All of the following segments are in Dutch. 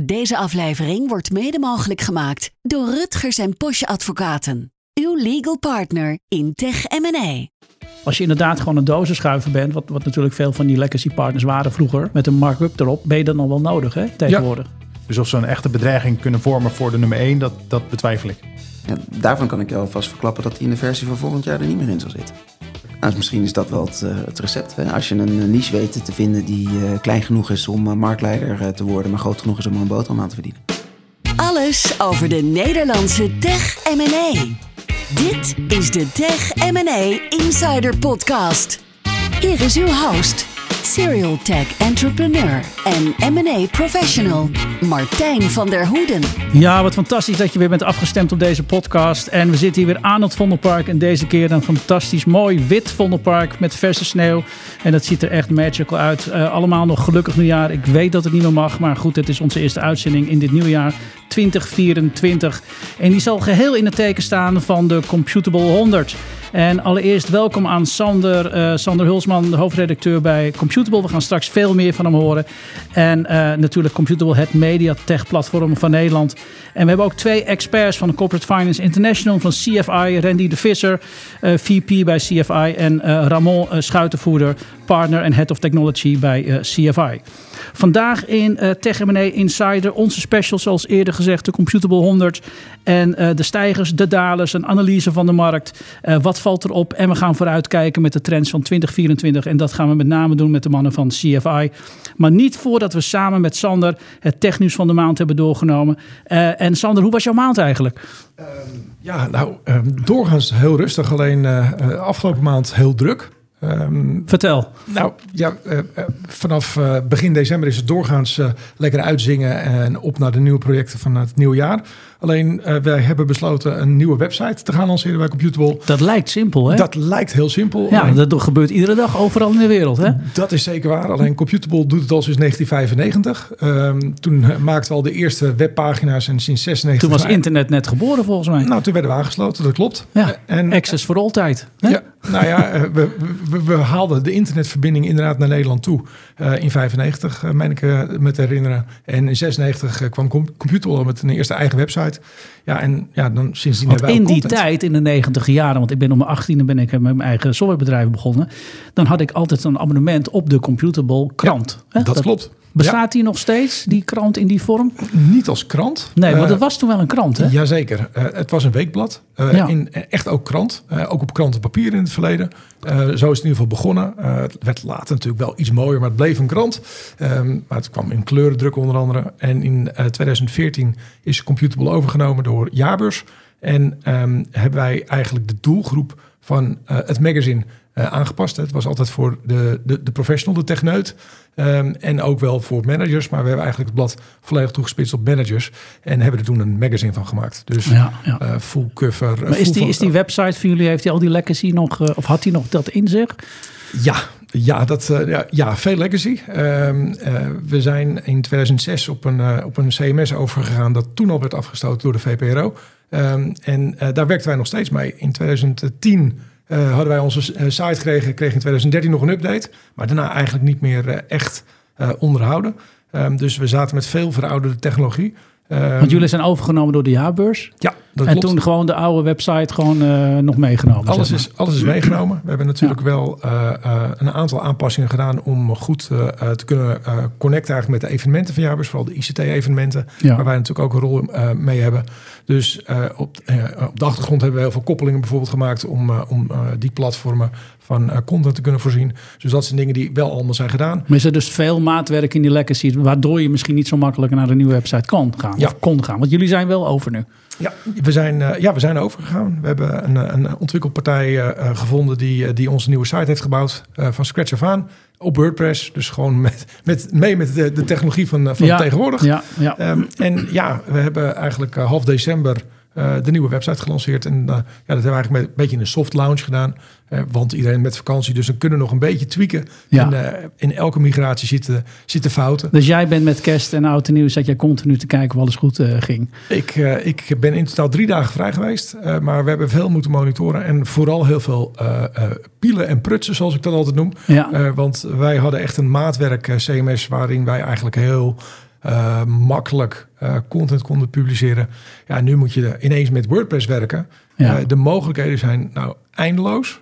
Deze aflevering wordt mede mogelijk gemaakt door Rutgers en Posje Advocaten. Uw legal partner in Tech M&A. Als je inderdaad gewoon een dozenschuiver bent, wat, wat natuurlijk veel van die legacy partners waren vroeger, met een markup erop, ben je dat nog wel nodig hè, tegenwoordig. Dus of ze een echte bedreiging kunnen vormen voor de nummer 1, dat, dat betwijfel ik. Ja, daarvan kan ik jou alvast verklappen dat hij in de versie van volgend jaar er niet meer in zal zitten. Nou, misschien is dat wel het, eh, recept. Als je een niche weet te vinden die eh, klein genoeg is om marktleider te worden, maar groot genoeg is om een boterham aan te verdienen. Alles over de Nederlandse tech M&A. Dit is de Tech M&A Insider Podcast. Hier is uw host, serial tech entrepreneur en M&A professional, Martijn van der Hoeden. Ja, wat fantastisch dat je weer bent afgestemd op deze podcast. En we zitten hier weer aan het Vondelpark. En deze keer een fantastisch mooi wit Vondelpark met verse sneeuw. En dat ziet er echt magical uit. Uh, allemaal nog gelukkig nieuwjaar. Ik weet dat het niet meer mag, maar goed, het is onze eerste uitzending in dit nieuwjaar 2024. En die zal geheel in het teken staan van de Computable 100. En allereerst welkom aan Sander, uh, Sander Hulsman, de hoofdredacteur bij Computable. We gaan straks veel meer van hem horen. En uh, natuurlijk Computable, het mediatech platform van Nederland. En we hebben ook twee experts van Corporate Finance International, van CFI, Randy de Visser, uh, VP bij CFI en Ramon Schuitenvoerder, partner en head of technology bij CFI. Vandaag in uh, Insider onze special, zoals eerder gezegd, de Computable 100. En uh, de stijgers, de dalers, een analyse van de markt. Uh, wat valt erop? En we gaan vooruitkijken met de trends van 2024. En dat gaan we met name doen met de mannen van CFI. Maar niet voordat we samen met Sander het technieuws van de maand hebben doorgenomen. en Sander, hoe was jouw maand eigenlijk? Um, ja, nou, um, doorgaans heel rustig. Alleen afgelopen maand heel druk. Um, Vertel. Nou ja, uh, uh, vanaf uh, begin december is het doorgaans lekker uitzingen en op naar de nieuwe projecten van het nieuwe jaar. Alleen wij hebben besloten een nieuwe website te gaan lanceren bij Computable. Dat lijkt simpel, hè? Dat lijkt heel simpel. Ja, alleen, dat gebeurt iedere dag overal in de wereld, hè? Dat is zeker waar. Alleen Computable doet het al sinds 1995. Um, toen maakten we al de eerste webpagina's en sinds 96. Toen was internet net geboren, volgens mij. Nou, toen werden we aangesloten, dat klopt. Ja, en, access voor altijd. Hè? Ja, nou ja, we, we, we, haalden de internetverbinding inderdaad naar Nederland toe. Uh, in 95, uh, meen ik uh, me te herinneren. En in 96 kwam Computable met een eerste eigen website. uit. Ja, en ja, dan sindsdien want hebben in die tijd, in de negentig jaren, want ik ben om mijn 18e ben ik met mijn eigen softwarebedrijf begonnen. Dan had ik altijd een abonnement op de Computable krant. Ja, dat, dat klopt. Bestaat ja. die nog steeds, die krant in die vorm? Niet als krant. Nee, maar dat was toen wel een krant, hè? Jazeker. Uh, het was een weekblad. Ja. in, echt ook krant. Ook op krantenpapier in het verleden. zo is het in ieder geval begonnen. het werd later natuurlijk wel iets mooier, maar het bleef een krant. Um, maar het kwam in kleurendruk onder andere. En in 2014 is Computable overgenomen door Jaarbeurs. En um, hebben wij eigenlijk de doelgroep van het magazine uh, aangepast. Het was altijd voor de, de, de professional, de techneut. Um, en ook wel voor managers. Maar we hebben eigenlijk het blad volledig toegespitst op managers. En hebben er toen een magazine van gemaakt. Dus ja, ja. Uh, full cover. Maar is, die, is die website van jullie, heeft hij al die legacy nog, of had hij nog dat in zich? Ja, ja, dat, uh, ja, ja, veel legacy. Um, uh, we zijn in 2006 op een, uh, op een CMS overgegaan dat toen al werd afgestoten door de VPRO. Um, en daar werkten wij nog steeds mee. In 2010 uh, hadden wij onze site gekregen, kregen in 2013 nog een update. Maar daarna eigenlijk niet meer echt onderhouden. Um, dus we zaten met veel verouderde technologie. Want jullie zijn overgenomen door de jaarbeurs? Ja, dat En klopt. toen gewoon de oude website gewoon uh, nog meegenomen? Alles, zeg maar. is, alles is meegenomen. We hebben natuurlijk ja. wel uh, uh, een aantal aanpassingen gedaan om goed te kunnen connecten eigenlijk met de evenementen van jaarbeurs. Vooral de ICT-evenementen, ja. waar wij natuurlijk ook een rol mee hebben. Dus op, op de achtergrond hebben we heel veel koppelingen bijvoorbeeld gemaakt om, om die platformen van content te kunnen voorzien. Dus dat zijn dingen die wel allemaal zijn gedaan. Maar is er dus veel maatwerk in die legacy, waardoor je misschien niet zo makkelijk naar een nieuwe website kan gaan? Ja. Of kon gaan? Want jullie zijn wel over nu. Ja, we zijn, uh, ja, we zijn overgegaan. We hebben een, een ontwikkelpartij uh, gevonden die, die onze nieuwe site heeft gebouwd. van scratch af aan. Op WordPress. Dus gewoon met, met, mee met de, de technologie van, van ja. tegenwoordig. Ja, ja. Um, en ja, we hebben eigenlijk half december uh, de nieuwe website gelanceerd. En uh, ja, dat hebben we eigenlijk een beetje in een soft launch gedaan. Uh, want iedereen met vakantie, dus dan kunnen we nog een beetje tweaken. Ja. En in elke migratie zitten, zitten fouten. Dus jij bent met kerst en oud en nieuw, zat jij continu te kijken of alles goed ging? Ik, ik ben in totaal drie dagen vrij geweest. maar we hebben veel moeten monitoren. En vooral heel veel pielen en prutsen, zoals ik dat altijd noem. Ja. want wij hadden echt een maatwerk CMS waarin wij eigenlijk heel makkelijk content konden publiceren. Ja, nu moet je ineens met WordPress werken. Ja. de mogelijkheden zijn nou eindeloos.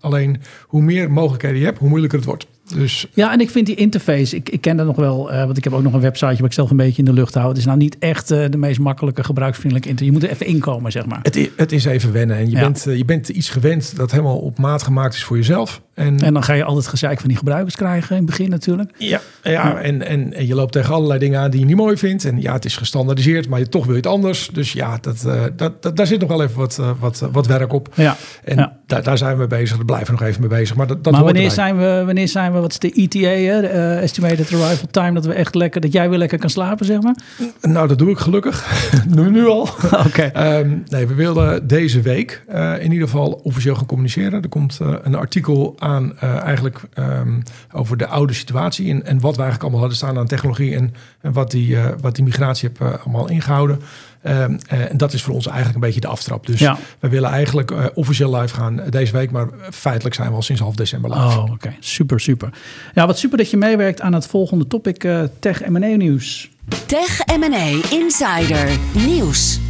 alleen hoe meer mogelijkheden je hebt, hoe moeilijker het wordt. Dus... Ja, en ik vind die interface, ik, ik ken dat nog wel, uh, want ik heb ook nog een website waar ik zelf een beetje in de lucht hou. Het is nou niet echt uh, de meest makkelijke gebruiksvriendelijke interface. Je moet er even inkomen, zeg maar. Het is, het is even wennen en je, ja. bent, uh, je bent iets gewend dat helemaal op maat gemaakt is voor jezelf. En, en dan ga je altijd gezeik van die gebruikers krijgen in het begin natuurlijk. Ja, ja, ja. En, en, en, je loopt tegen allerlei dingen aan die je niet mooi vindt. En ja, het is gestandardiseerd, maar je, toch wil je het anders. Dus ja, dat, dat, dat, daar zit nog wel even wat, wat, wat werk op. Ja. En Daar, daar zijn we mee bezig, daar blijven we nog even mee bezig. Maar, dat, dat maar wanneer, zijn we, wanneer zijn we, wat is de ETA, hè? De, uh, estimated arrival time, dat we echt lekker, dat jij weer lekker kan slapen, zeg maar? Nou, dat doe ik gelukkig. nu, nu al. Oké. Okay. um, nee, we wilden deze week uh, in ieder geval officieel gaan communiceren. Er komt uh, een artikel aan eigenlijk um, over de oude situatie en, en wat we eigenlijk allemaal hadden staan aan technologie en, en wat, die, wat die migratie heeft allemaal ingehouden. Um, uh, en dat is voor ons eigenlijk een beetje de aftrap. Dus ja. we willen eigenlijk uh, officieel live gaan deze week. Maar feitelijk zijn we al sinds half december live. Oh, oké. Okay. Super, super. Ja, wat super dat je meewerkt aan het volgende topic. Uh, Tech M&A nieuws. Tech M&A Insider Nieuws.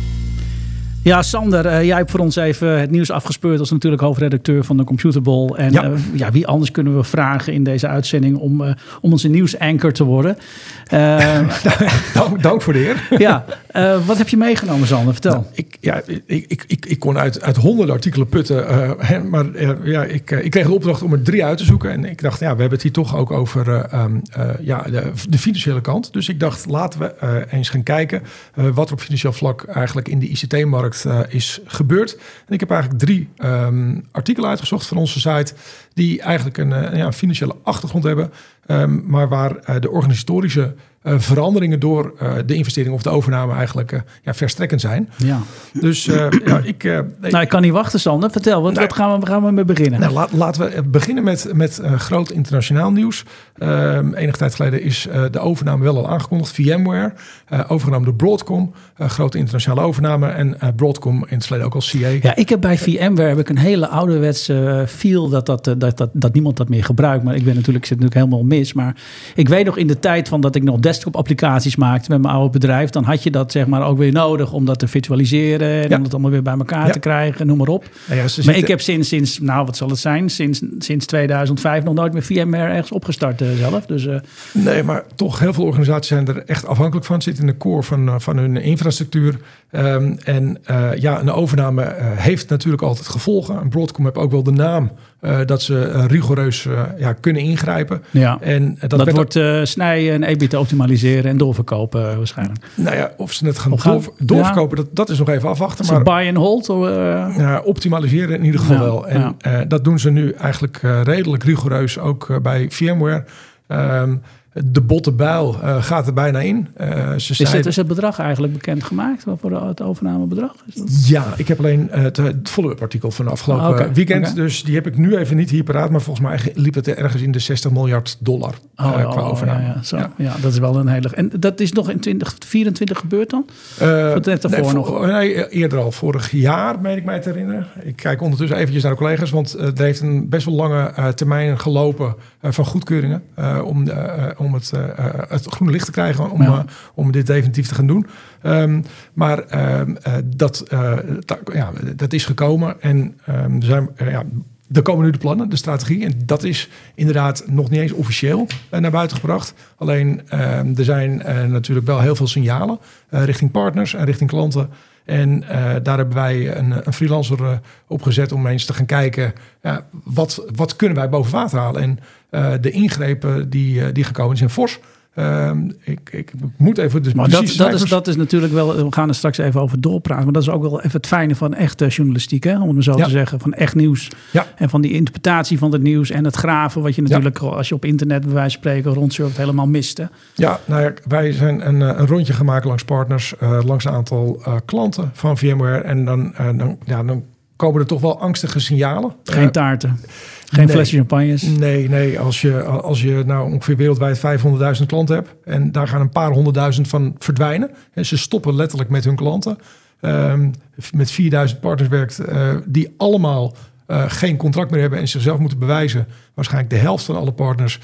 Ja, Sander, uh, jij hebt voor ons even het nieuws afgespeurd als natuurlijk hoofdredacteur van de Computerball. En ja. Uh, ja, wie anders kunnen we vragen in deze uitzending om, uh, om onze nieuwsanker te worden? dank, dank, voor de eer. ja, wat heb je meegenomen, Sander? Vertel. Nou, ik, ja, ik, ik, ik, ik kon uit, uit honderden artikelen putten, hè, maar ja, ik, ik kreeg de opdracht om er drie uit te zoeken. En ik dacht, ja, we hebben het hier toch ook over um, ja, de, de, financiële kant. Dus ik dacht, laten we eens gaan kijken wat er op financieel vlak eigenlijk in de ICT-markt is gebeurd. En ik heb eigenlijk drie um, artikelen uitgezocht van onze site die eigenlijk een, ja, een financiële achtergrond hebben, um, maar waar de organisatorische veranderingen door de investering of de overname eigenlijk ja, verstrekkend zijn. Ja. Dus ja, ik, nou, ik kan niet wachten, Sander. Vertel, wat, nou, wat gaan, we, gaan we mee beginnen? Nou, laat, laten we beginnen met, met groot internationaal nieuws. Um, enige tijd geleden is de overname wel al aangekondigd. VMware, overgenomen door Broadcom. Grote internationale overname. En Broadcom in het verleden ook als CA. Ja, ik heb bij VMware heb ik een hele ouderwetse feel dat, dat, dat, dat, dat niemand dat meer gebruikt. Maar ik ben natuurlijk, ik zit natuurlijk helemaal mis. Maar ik weet nog in de tijd van dat ik nog desktop applicaties maakte met mijn oude bedrijf. Dan had je dat zeg maar ook weer nodig om dat te virtualiseren. En ja. om het allemaal weer bij elkaar ja. te krijgen. Noem maar op. Ja, maar zitten... ik heb sinds, sinds, nou wat zal het zijn? Sinds, sinds 2005 nog nooit meer VMware ergens opgestart zelf. Dus, uh... Nee, maar toch heel veel organisaties zijn er echt afhankelijk van. Het zit in de core van, van hun infrastructuur. Um, en ja, een overname heeft natuurlijk altijd gevolgen. En Broadcom heeft ook wel de naam dat ze rigoureus ja, kunnen ingrijpen. Ja, en dat, dat wordt ook... snijden en EBIT optimaliseren en doorverkopen waarschijnlijk. Nou ja, of ze het gaan, gaan door, doorverkopen, ja. dat, dat is nog even afwachten. Maar buy and hold? Of, ja, optimaliseren in ieder geval wel. En dat doen ze nu eigenlijk redelijk rigoureus ook bij VMware. Um, de botte bijl uh, gaat er bijna in. Uh, ze is, het, is het bedrag eigenlijk bekendgemaakt? Wat voor het overnamebedrag is dat? Ja, ik heb alleen uh, het, het follow-up artikel van afgelopen Ah, okay, weekend. okay. Dus die heb ik nu even niet hier paraat. Maar volgens mij liep het ergens in de 60 miljard dollar oh, qua oh, overname. Ja, ja, zo. Ja. ja, dat is wel een heilig. En dat is nog in 2024 gebeurd dan? Uh, net daarvoor nee, nog? Nee, eerder al. Vorig jaar, meen ik mij te herinneren. Ik kijk ondertussen eventjes naar de collega's. Want er heeft een best wel lange termijn gelopen van goedkeuringen. om, om het het groene licht te krijgen om, ja. uh, om dit definitief te gaan doen. Um, maar uh, dat, ja, dat is gekomen en um, er, zijn, ja, er komen nu de plannen, de strategie. En dat is inderdaad nog niet eens officieel naar buiten gebracht. Alleen er zijn natuurlijk wel heel veel signalen richting partners en richting klanten. En uh, daar hebben wij een, een freelancer uh, op gezet om eens te gaan kijken... Wat, wat kunnen wij boven water halen? En uh, de ingrepen die, die gekomen zijn fors. Um, ik, ik, moet even dus maar dat, dat, is, dat is natuurlijk wel, we gaan er straks even over doorpraten, maar dat is ook wel even het fijne van echte journalistiek, hè? om het zo ja. te zeggen, van echt nieuws. Ja. En van die interpretatie van het nieuws en het graven, wat je natuurlijk ja. als je op internet bij wijze van spreken rondsurft helemaal mist. Hè? Ja, nou ja, wij zijn een, een rondje gemaakt langs partners, uh, langs een aantal uh, klanten van VMware en dan, uh, dan, ja, dan komen er toch wel angstige signalen. Geen taarten. Geen nee, flesje champagnes? Nee, nee. Als je, als je nou ongeveer wereldwijd 500.000 klanten hebt... en daar gaan een paar honderdduizend van verdwijnen... en ze stoppen letterlijk met hun klanten... Um, met 4000 partners werkt... Uh, die allemaal geen contract meer hebben en zichzelf moeten bewijzen. Waarschijnlijk de helft van alle partners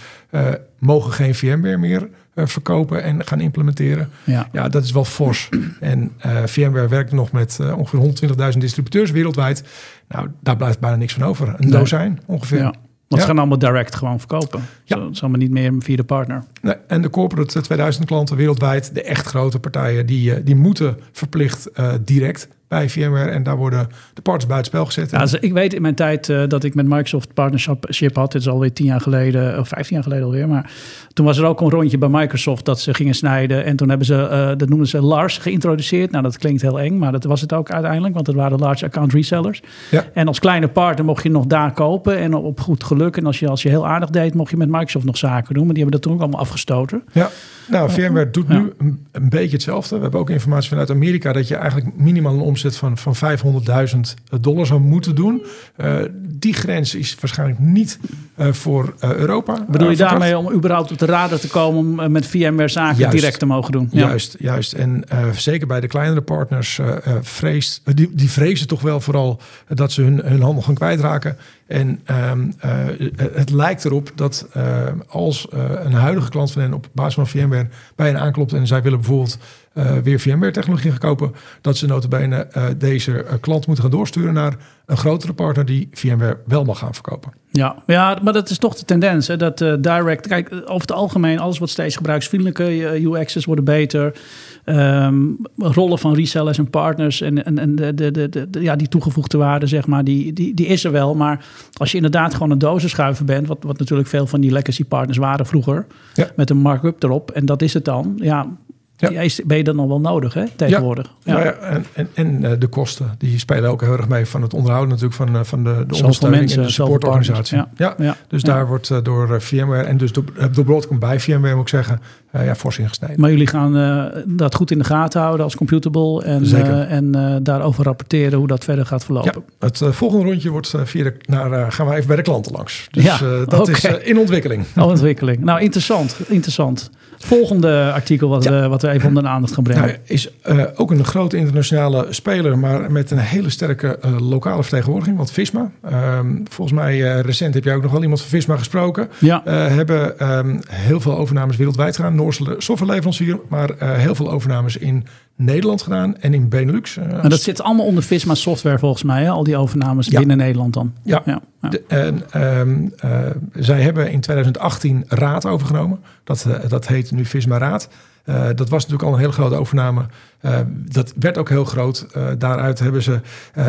mogen geen VMware meer verkopen en gaan implementeren. Ja, ja dat is wel fors. en VMware werkt nog met ongeveer 120.000 distributeurs wereldwijd. Nou, daar blijft bijna niks van over. Een dozijn ongeveer. Ja. Want ze gaan allemaal direct gewoon verkopen. Ja. Zo, allemaal niet meer via de partner. Nee, en de corporate 2000 klanten wereldwijd, de echt grote partijen, die, eh, die moeten verplicht uh, direct bij VMware. En daar worden de partners buitenspel gezet. Ja, dus ik weet in mijn tijd uh, dat ik met Microsoft partnership had. Dit is alweer tien jaar geleden, of vijftien jaar geleden alweer. Maar toen was er ook een rondje bij Microsoft dat ze gingen snijden. En toen hebben ze, uh, dat noemden ze Lars geïntroduceerd. Nou, dat klinkt heel eng, maar dat was het ook uiteindelijk. Want het waren large account resellers. Ja. En als kleine partner mocht je nog daar kopen. En op goed geluk. En als je, als je heel aardig deed, mocht je met Microsoft nog zaken doen. Maar die hebben dat toen ook allemaal afgestoten. Ja. Nou, VMware doet nu een, een, beetje hetzelfde. We hebben ook informatie vanuit Amerika dat je eigenlijk minimaal een omzet van, van 500.000 dollar zou moeten doen. Uh, die grens is waarschijnlijk niet uh, voor uh, Europa. Bedoel je daarmee om überhaupt op de radar te komen om met VMware zaken direct te mogen doen? Ja. Juist, juist. En zeker bij de kleinere partners vreest, die, die vrezen toch wel vooral dat ze hun, hun handel gaan kwijtraken. En ehm, het lijkt erop dat als een huidige klant van hen op basis van VMware bij hen aanklopt en zij willen bijvoorbeeld uh, weer VMware-technologie gaan kopen, dat ze notabene uh, deze uh, klant moeten gaan doorsturen naar een grotere partner die VMware wel mag gaan verkopen. Ja, ja maar dat is toch de tendens. Hè? Dat direct, kijk, over het algemeen, alles wordt steeds gebruiksvriendelijker, UX's worden beter, um, rollen van resellers en partners en, en, en de, de, de, de, ja, die toegevoegde waarde, zeg maar, die, die, die is er wel. Maar als je inderdaad gewoon een dozenschuiver bent, wat, wat natuurlijk veel van die legacy partners waren vroeger, ja. met een markup erop, en dat is het dan, ja, ja. ben je dan nog wel nodig hè, tegenwoordig. Ja, ja. ja en, en, en eh, de kosten, die spelen ook heel erg mee van het onderhouden natuurlijk van, eh, van de, de ondersteuning mensen, en de supportorganisatie. Ja. Ja. dus daar wordt uh, door VMware en dus door, door Broadcom bij VMware moet ik zeggen, uh, ja, fors ingesneden. Maar jullie gaan uh, dat goed in de gaten houden als Computable en, uh, en daarover rapporteren hoe dat verder gaat verlopen. Ja, het volgende rondje wordt via de, naar, gaan we even bij de klanten langs. Dus ja, dat is in ontwikkeling. Ontwikkeling. Nou, interessant. interessant. volgende artikel wat, we, wat we even onder de aandacht gaan brengen. Nou, is ook een grote internationale speler, maar met een hele sterke lokale vertegenwoordiging. Want Visma, ehm, volgens mij recent heb jij ook nog wel iemand van Visma gesproken. Ja. hebben um, heel veel overnames wereldwijd gedaan Noorse softwareleverancier, maar uh, heel veel overnames in Nederland gedaan en in Benelux. Uh, maar dat zit allemaal onder Visma Software volgens mij, hè? al die overnames binnen Nederland dan. Ja, ja, ja. De, um, uh, zij hebben in 2018 Raad overgenomen. Dat, dat heet nu Visma Raad. Dat was natuurlijk al een hele grote overname. Uh, dat werd ook heel groot. Uh, daaruit hebben ze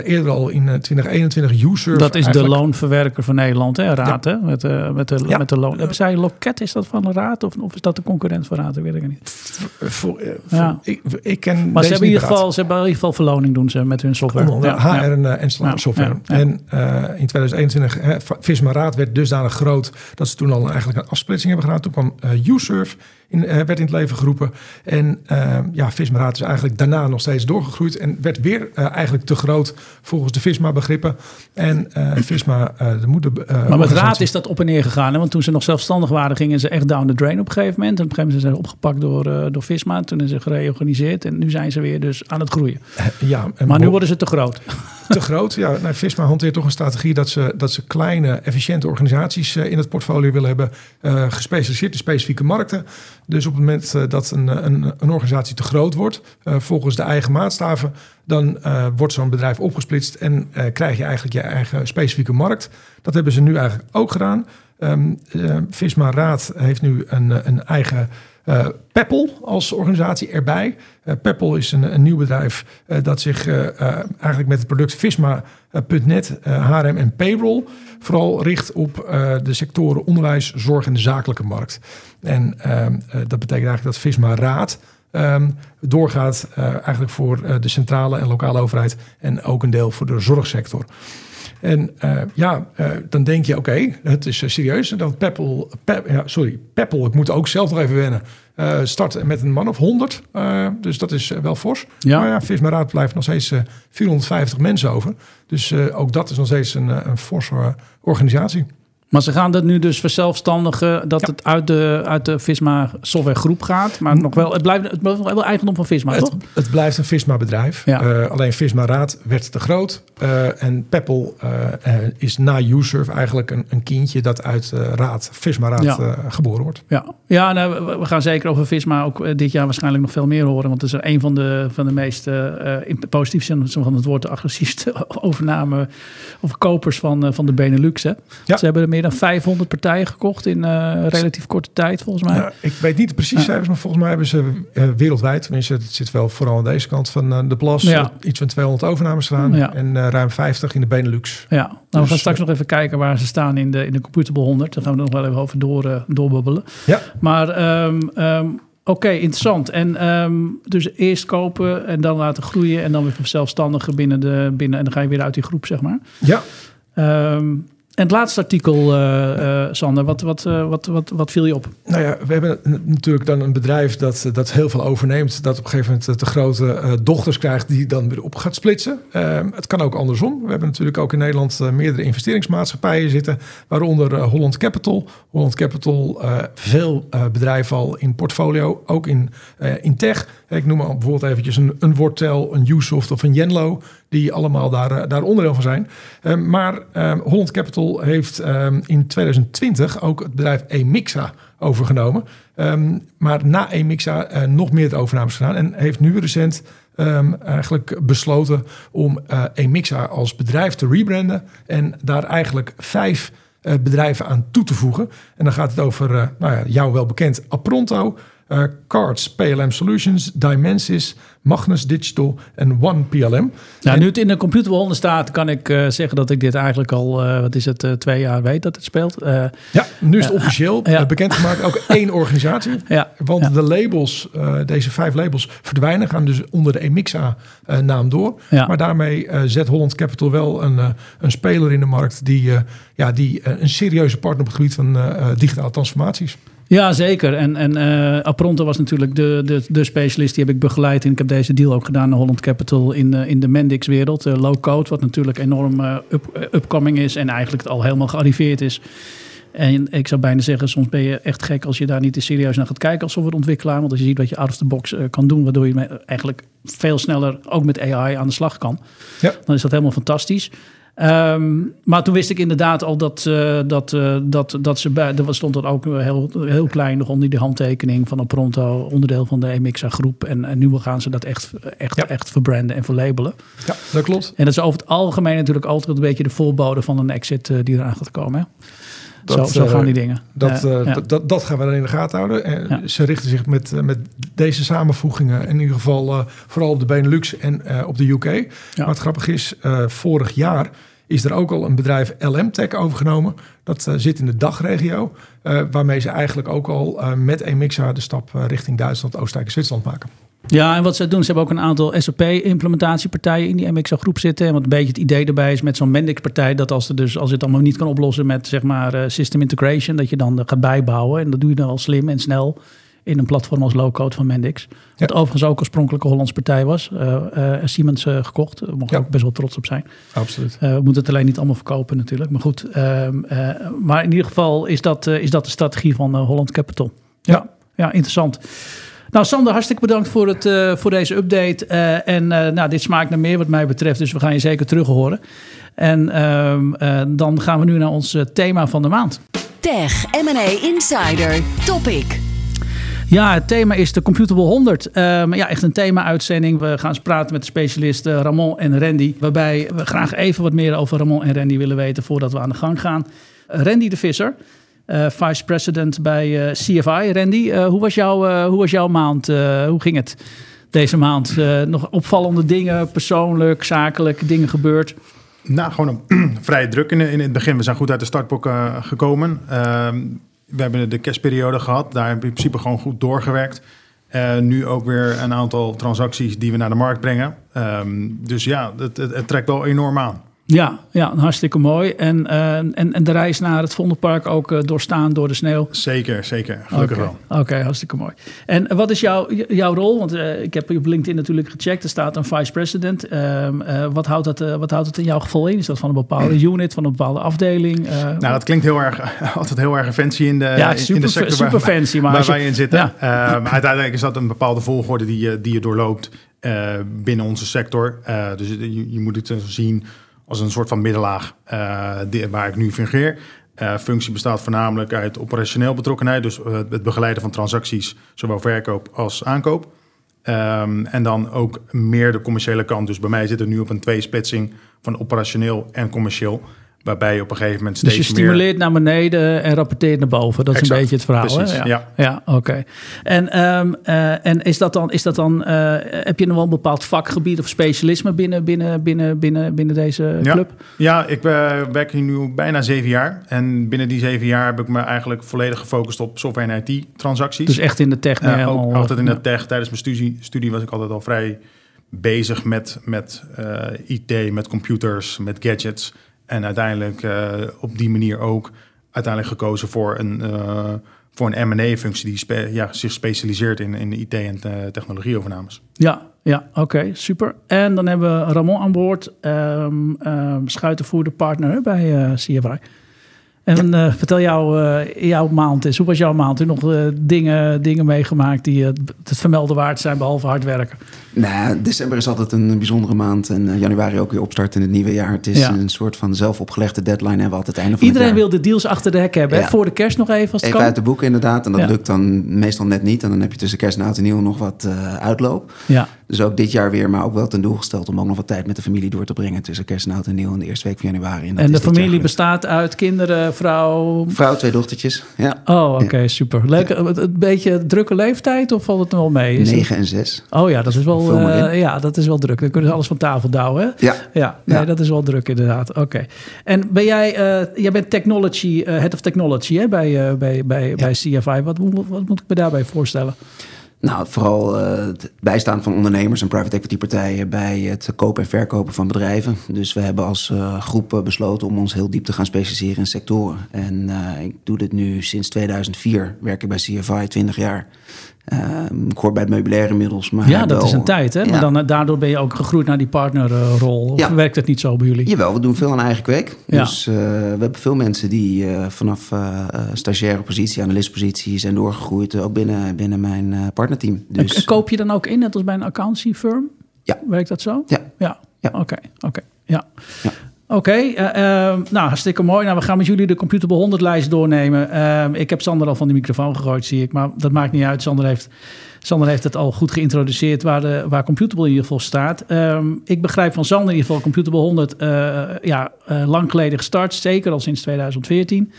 eerder al in 2021 user. Dat is de loonverwerker van Nederland, hè, Raad, ja. hè? Met, met, de, ja. met de loon. Hebben zij Loket, is dat van de Raad? Of, of is dat de concurrent van Raad? Dat weet ik niet. Voor, voor, ja. ik, ik ken maar ze hebben, in ieder geval, ze hebben in ieder geval verloning doen ze met hun software. Ja, HR en, en software. En in 2021, hè, Visma Raad werd dusdanig groot dat ze toen al eigenlijk een afsplitsing hebben gedaan. Toen kwam USurf in, werd in het leven geroepen. En uh, ja, Visma is eigenlijk daarna nog steeds doorgegroeid. En werd weer uh, eigenlijk te groot volgens de Visma-begrippen. En uh, Visma, de moeder. maar met Raad is dat op en neer gegaan. Hè? Want toen ze nog zelfstandig waren, gingen ze echt down the drain op een gegeven moment. En op een gegeven moment zijn ze opgepakt door, door Visma. Toen zijn ze gereorganiseerd. En nu zijn ze weer dus aan het groeien. ja, maar nu worden ze te groot. Te groot, ja. Nou, Visma hanteert toch een strategie dat ze, dat ze kleine, efficiënte organisaties in het portfolio willen hebben. gespecialiseerd in specifieke markten. Dus op het moment dat een, een, een, organisatie te groot wordt, uh, volgens de eigen maatstaven, dan uh, wordt zo'n bedrijf opgesplitst en krijg je eigenlijk je eigen specifieke markt. Dat hebben ze nu eigenlijk ook gedaan. Um, Visma Raad heeft nu een, een eigen uh, Peppel als organisatie erbij. Uh, Peppel is een, een nieuw bedrijf dat zich eigenlijk met het product Visma.net, HRM en Payroll vooral richt op de sectoren onderwijs, zorg en de zakelijke markt. En ehm, dat betekent eigenlijk dat Visma Raad um, doorgaat eigenlijk voor de centrale en lokale overheid en ook een deel voor de zorgsector. En uh, ja, dan denk je, oké, okay, het is serieus. En dan Peppel, Pep, ja, sorry, Peppel, ik moet ook zelf nog even wennen. start met een man of 100, dus dat is wel fors. Ja. Maar ja, Visma Raad blijft nog steeds 450 mensen over. Dus ook dat is nog steeds een, een forse organisatie. Maar ze gaan dat nu dus verzelfstandigen dat het uit de, uit de Visma softwaregroep gaat. Maar nog wel, het blijft, het blijft wel eigendom van Visma, Het, toch? het blijft een Visma bedrijf. Ja. Eh, alleen Visma Raad werd te groot. Eh, en Peppel eh, is na USurf eigenlijk een, een kindje dat uit Raad, Visma Raad Ja. geboren wordt. Ja, ja nou, we- gaan zeker over Visma ook dit jaar waarschijnlijk nog veel meer horen. Want het is een van de, van de meest, in positief zin van het woord, de agressiefste overname of kopers van, van de Benelux. Hè. Ze hebben er meer dan 500 partijen gekocht in eh, relatief korte tijd, volgens mij. Ja, ik weet niet de precieze cijfers, maar volgens mij hebben ze eh, wereldwijd, tenminste het zit wel vooral aan deze kant van eh, de plas, Ja. iets van 200 overnames gedaan Ja. en ruim 50 in de Benelux. Ja, nou, we Dus, gaan straks nog even kijken waar ze staan in de, in de Computable 100. Daar gaan we nog wel even over door, doorbubbelen. Ja, Maar ehm, ehm, oké, interessant. En ehm, dus eerst kopen en dan laten groeien en dan weer zelfstandigen binnen de binnen en dan ga je weer uit die groep, zeg maar. ja. En het laatste artikel, eh, Sander, wat, wat, eh, wat, wat, wat viel je op? Nou ja, we hebben natuurlijk dan een bedrijf dat, dat heel veel overneemt. Dat op een gegeven moment de grote dochters krijgt die dan weer op gaat splitsen. Ehm, het kan ook andersom. We hebben natuurlijk ook in Nederland meerdere investeringsmaatschappijen zitten. Waaronder Holland Capital. Holland Capital, veel bedrijven al in portfolio. Ook in, in tech. Ik noem maar bijvoorbeeld eventjes een, een Wortel, een Usoft of een Yenlo. Die allemaal daar, eh, daar onderdeel van zijn. Ehm, maar ehm, Holland Capital heeft ehm, in 2020 ook het bedrijf Emixa overgenomen. Maar na Emixa eh, nog meer overnames gedaan. En heeft nu recent eigenlijk besloten om eh Emixa als bedrijf te rebranden. En daar eigenlijk vijf bedrijven aan toe te voegen. En dan gaat het over, eh, nou ja, jou wel bekend, Apronto, Cards, PLM Solutions, Dimensis, Magnus Digital en One PLM. Nou, En- nu het in de computerbehonden staat, kan ik eh, zeggen dat ik dit eigenlijk al, eh, wat is het, eh, twee jaar weet dat het speelt. Ja, nu is het officieel bekendgemaakt. Ook één organisatie. ja, Want ja. de labels, deze vijf labels, verdwijnen. Gaan dus onder de Emixa-naam door. Ja. Maar daarmee zet Holland Capital wel een, een speler in de markt... die, ja, die een serieuze partner op het gebied van digitale transformaties. Ja, zeker. En, en eh, Apronto was natuurlijk de, de, de specialist. Die heb ik begeleid. En ik heb deze deal ook gedaan naar Holland Capital in, de in de Mendix-wereld. Eh, low code, wat natuurlijk enorm eh, up, upcoming is. En eigenlijk al helemaal gearriveerd is. En ik zou bijna zeggen, soms ben je echt gek als je daar niet te serieus naar gaat kijken als softwareontwikkelaar. Want als je ziet wat je out of the box kan doen, waardoor je eigenlijk veel sneller ook met AI aan de slag kan. Ja. Dan is dat helemaal fantastisch. Ehm, maar toen wist ik inderdaad al dat, eh, dat, eh, dat, dat ze bij. Er stond er ook heel, heel klein nog onder die handtekening van een Pronto, onderdeel van de Emixa groep. En, en nu gaan ze dat echt, echt, Ja. echt verbranden en verlabelen. Ja, dat klopt. En dat is over het algemeen natuurlijk altijd een beetje de voorbode van een exit eh, die eraan gaat komen. Hè? Dat, zo, zo eh, gaan die dingen. Dat, Eh, dat, dat, dat gaan we dan in de gaten houden. En. Ze richten zich met, eh, met deze samenvoegingen in ieder geval vooral op de Benelux en op de UK. Maar het grappige is, vorig jaar is er ook al een bedrijf LM Tech overgenomen. Dat zit in de dagregio, eh, waarmee ze eigenlijk ook al eh, met Emixa de stap richting Duitsland, Oostenrijk en Zwitserland maken. Ja, en wat ze doen, ze hebben ook een aantal SAP-implementatiepartijen in die MXA groep zitten. En wat een beetje het idee erbij is met zo'n Mendix-partij, dat als, er dus, als je het allemaal niet kan oplossen met zeg maar eh, system integration, dat je dan eh, gaat bijbouwen. En dat doe je dan wel slim en snel in een platform als low-code van Mendix. Wat overigens ook oorspronkelijke Hollandse partij was. eh, Siemens gekocht. Daar mogen we Ja. ook best wel trots op zijn. Absoluut. We moeten het alleen niet allemaal verkopen natuurlijk. Maar goed, ehm, eh, maar in ieder geval is dat, is dat de strategie van Holland Capital. Ja, ja, interessant. Nou, Sander, hartstikke bedankt voor, het, eh, voor deze update. Eh, en eh, nou, dit smaakt naar meer wat mij betreft, dus we gaan je zeker terug horen. En ehm, eh, dan gaan we nu naar ons thema van de maand. Tech M&A Insider Topic. Ja, het thema is de Computable 100. Ehm, ja, echt een thema-uitzending. We gaan eens praten met de specialisten Ramon en Randy. Waarbij we graag even wat meer over Ramon en Randy willen weten voordat we aan de gang gaan. Randy de Visser, eh, vice president bij eh, CFI. Randy, eh, hoe, was jouw, hoe was jouw maand? Hoe ging het deze maand? Nog opvallende dingen, persoonlijk, zakelijk, dingen gebeurd? Nou, gewoon een, vrij druk in, het begin. We zijn goed uit de startblok eh, gekomen. Ehm, we hebben de kerstperiode gehad. Daar hebben we in principe gewoon goed doorgewerkt. Nu ook weer een aantal transacties die we naar de markt brengen. Ehm, dus ja, het, het trekt wel enorm aan. Ja, ja hartstikke mooi. En, uh, en, en de reis naar het Vondelpark ook uh, doorstaan door de sneeuw? Zeker, zeker. Gelukkig okay. wel. Oké, okay, hartstikke mooi. En wat is jouw, jouw rol? Want uh, ik heb op LinkedIn natuurlijk gecheckt. Er staat een vice president. Ehm, wat, houdt dat, wat houdt het in jouw geval in? Is dat van een bepaalde unit, van een bepaalde afdeling? nou, dat klinkt heel erg, altijd heel erg fancy in de, ja, super, in de sector super waar, fancy, maar waar je, wij in zitten. Ja. Ehm, uiteindelijk is dat een bepaalde volgorde die je, die je doorloopt binnen onze sector. dus je, je moet het zien als een soort van middenlaag die, waar ik nu fungeer. Uh, functie bestaat voornamelijk uit operationeel betrokkenheid, dus uh, het begeleiden van transacties, zowel verkoop als aankoop. Um, en dan ook meer de commerciële kant. Dus bij mij zit het nu op een tweesplitsing van operationeel en commercieel. Waarbij je op een gegeven moment steeds Dus je stimuleert meer... naar beneden en rapporteert naar boven. Dat is een beetje het verhaal. precies, hè? ja. ja oké. Okay. En, um, uh, en is dat dan, is dat dan uh, heb je nog wel een bepaald vakgebied of specialisme binnen, binnen, binnen, binnen, binnen deze ja. club? Ja, ik uh, werk hier nu bijna zeven jaar. En binnen die zeven jaar heb ik me eigenlijk volledig gefocust op software en IT-transacties. Dus echt in de tech? Uh, ook altijd in de tech. Tijdens mijn studie, studie was ik altijd al vrij bezig met, met IT, met computers, met gadgets. En uiteindelijk uh, op die manier ook uiteindelijk gekozen voor een, uh, voor een M&A-functie die spe ja, zich specialiseert in, in IT- en uh, technologieovernames. Ja, ja oké, okay, super. En dan hebben we Ramon aan boord, um, um, schuitenvoerder partner bij CFI. En ja. uh, vertel jou, uh, jouw maand eens. Hoe was jouw maand? Heb je nog uh, dingen, dingen meegemaakt die het vermelden waard zijn, behalve hard werken? Nou, december is altijd een bijzondere maand. En januari ook weer opstarten in het nieuwe jaar. Het is ja. een soort van zelfopgelegde deadline hebben we altijd het einde van Iedereen het jaar. wil de deals achter de hek hebben, ja. hè? voor de kerst nog even als het even kan. uit de boeken inderdaad. En dat lukt dan meestal net niet. En dan heb je tussen kerst en oud en nieuw nog wat uitloop. Ja. Dus ook dit jaar weer, maar ook wel ten doel gesteld... om ook nog wat tijd met de familie door te brengen... tussen kerst en oud en nieuw in de eerste week van januari. En, en de familie bestaat uit kinderen, vrouw... Vrouw, twee dochtertjes, ja. Oh, oké, okay, super. Leuk. Een beetje drukke leeftijd of valt het er wel mee? Is 9 en 6. Oh ja, dat is wel, uh, ja, dat is wel druk. Dan kunnen ze alles van tafel douwen? Ja. Ja, nee, ja. dat is wel druk inderdaad. Oké. Okay. En ben jij, uh, jij bent technology, uh, head of technology hè, bij, bij, bij, ja. bij CFI. Wat, wat, wat moet ik me daarbij voorstellen? Nou, vooral uh, het bijstaan van ondernemers en private equity partijen bij het kopen en verkopen van bedrijven. Dus we hebben als uh, groep besloten om ons heel diep te gaan specialiseren in sectoren. En uh, ik doe dit nu sinds 2004, werk ik bij CFI 20 jaar. Uh, ik hoor bij het meubilair inmiddels. Maar ja, dat wel, is een tijd. Hè? Ja. Maar dan, daardoor ben je ook gegroeid naar die partnerrol. Of ja. werkt het niet zo bij jullie? Jawel, we doen veel aan eigen kweek. Ja. Dus uh, we hebben veel mensen die uh, vanaf uh, stagiaire positie, analistpositie zijn doorgegroeid. ook binnen, binnen mijn partnerteam. Dus, en koop je dan ook in, net als bij een accountancy firm? Ja. Werkt dat zo? Ja. Ja, ja. oké. Okay. Okay. Oké, uh, uh, nou hartstikke mooi. Nou, we gaan met jullie de Computable 100 lijst doornemen. Uh, ik heb Sander al van de microfoon gegooid, zie ik. Maar dat maakt niet uit. Sander heeft, Sander heeft het al goed geïntroduceerd waar, de, waar Computable in ieder geval staat. Um, ik begrijp van Sander in ieder geval Computable 100 ja, lang geleden gestart. Zeker al sinds 2014.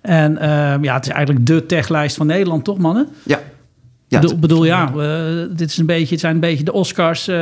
En ja, het is eigenlijk de techlijst van Nederland, toch mannen? Ja. Ja, bedoel, bedoel ja, uh, dit is een beetje, het zijn een beetje de Oscars uh,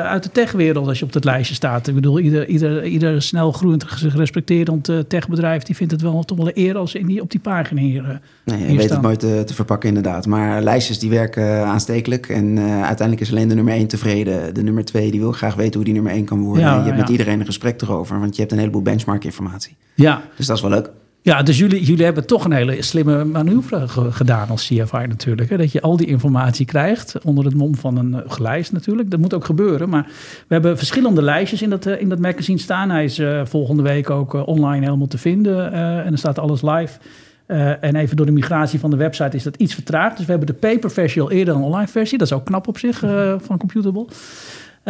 uit de techwereld als je op dat lijstje staat. Ik bedoel, ieder, ieder, ieder snel groeiend, gerespecteerd uh, techbedrijf, die vindt het wel toch wel een eer als in die, op die pagina hier. nee, je weet het mooi te, te, verpakken inderdaad. Maar lijstjes die werken aanstekelijk en uiteindelijk is alleen de nummer 1 tevreden. De nummer 2 die wil graag weten hoe die nummer 1 kan worden. Ja, je hebt ja. met iedereen een gesprek erover, want je hebt een heleboel benchmark informatie. Ja. Dus dat is wel leuk. Ja, dus jullie, jullie hebben toch een hele slimme manoeuvre gedaan als CFI natuurlijk. Hè? Dat je al die informatie krijgt onder het mom van een lijst natuurlijk. Dat moet ook gebeuren. Maar we hebben verschillende lijstjes in dat, in dat magazine staan. Hij is uh, volgende week ook uh, online helemaal te vinden. Uh, en er staat alles live. Uh, en even door de migratie van de website is dat iets vertraagd. Dus we hebben de paper versie al eerder dan online versie. Dat is ook knap op zich uh, van Computable.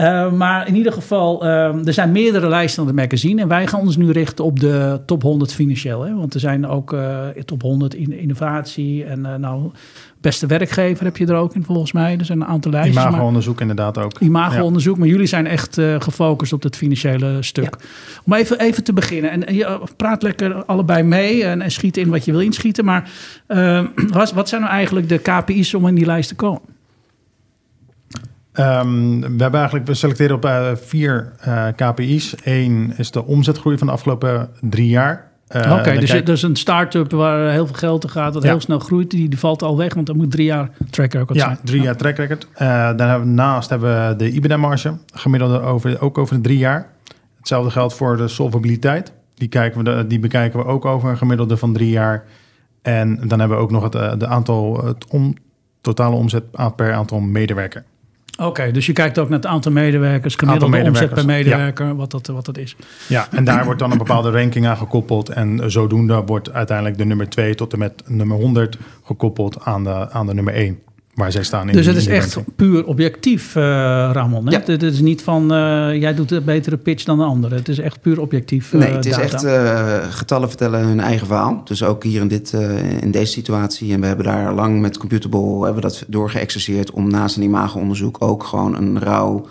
Uh, maar in ieder geval, uh, er zijn meerdere lijsten aan het magazine. En wij gaan ons nu richten op de top 100 financieel. Hè? Want er zijn ook uh, top 100 in innovatie. En nou, beste werkgever heb je er ook in volgens mij. Er zijn een aantal lijsten. Imago-onderzoek inderdaad ook. Imago-onderzoek. Maar jullie zijn echt gefocust op het financiële stuk. Ja. Om even, even te beginnen. En, en je praat lekker allebei mee. En, en schiet in wat je wil inschieten. Maar wat, wat zijn nou eigenlijk de KPI's om in die lijst te komen? Um, we hebben eigenlijk, we selecteren op uh, vier uh, KPI's. Eén is de omzetgroei van de afgelopen drie jaar. Uh, Oké, okay, dus, kijk... dus een start-up waar heel veel geld in gaat, dat ja. heel snel groeit, die, die valt al weg, want dat moet drie jaar track record ja, zijn. Drie jaar track record. dan hebben we naast hebben we de EBITDA-marge, gemiddelde over, ook over de drie jaar. Hetzelfde geldt voor de solvabiliteit. Die, kijken we, die bekijken we ook over een gemiddelde van drie jaar. En dan hebben we ook nog het de aantal, het om, totale omzet per aantal medewerkers. Oké, dus je kijkt ook naar het aantal medewerkers, gemiddelde omzet per medewerker, wat, dat, wat dat is. Ja, en daar wordt dan een bepaalde ranking aan gekoppeld. En zodoende wordt uiteindelijk de nummer 2 tot en met nummer 100 gekoppeld aan de, aan de nummer 1 waar zij staan. In dus het is echt puur objectief, uh, Ramon. Hè? Ja. Het is niet van uh, jij doet een betere pitch dan de andere. Het is echt puur objectief. Uh, nee, het is echt getallen vertellen hun eigen verhaal. Dus ook hier in, dit, in deze situatie. En we hebben daar lang met Computable hebben we dat doorgeëxerceerd om naast een imagoonderzoek ook gewoon een rauw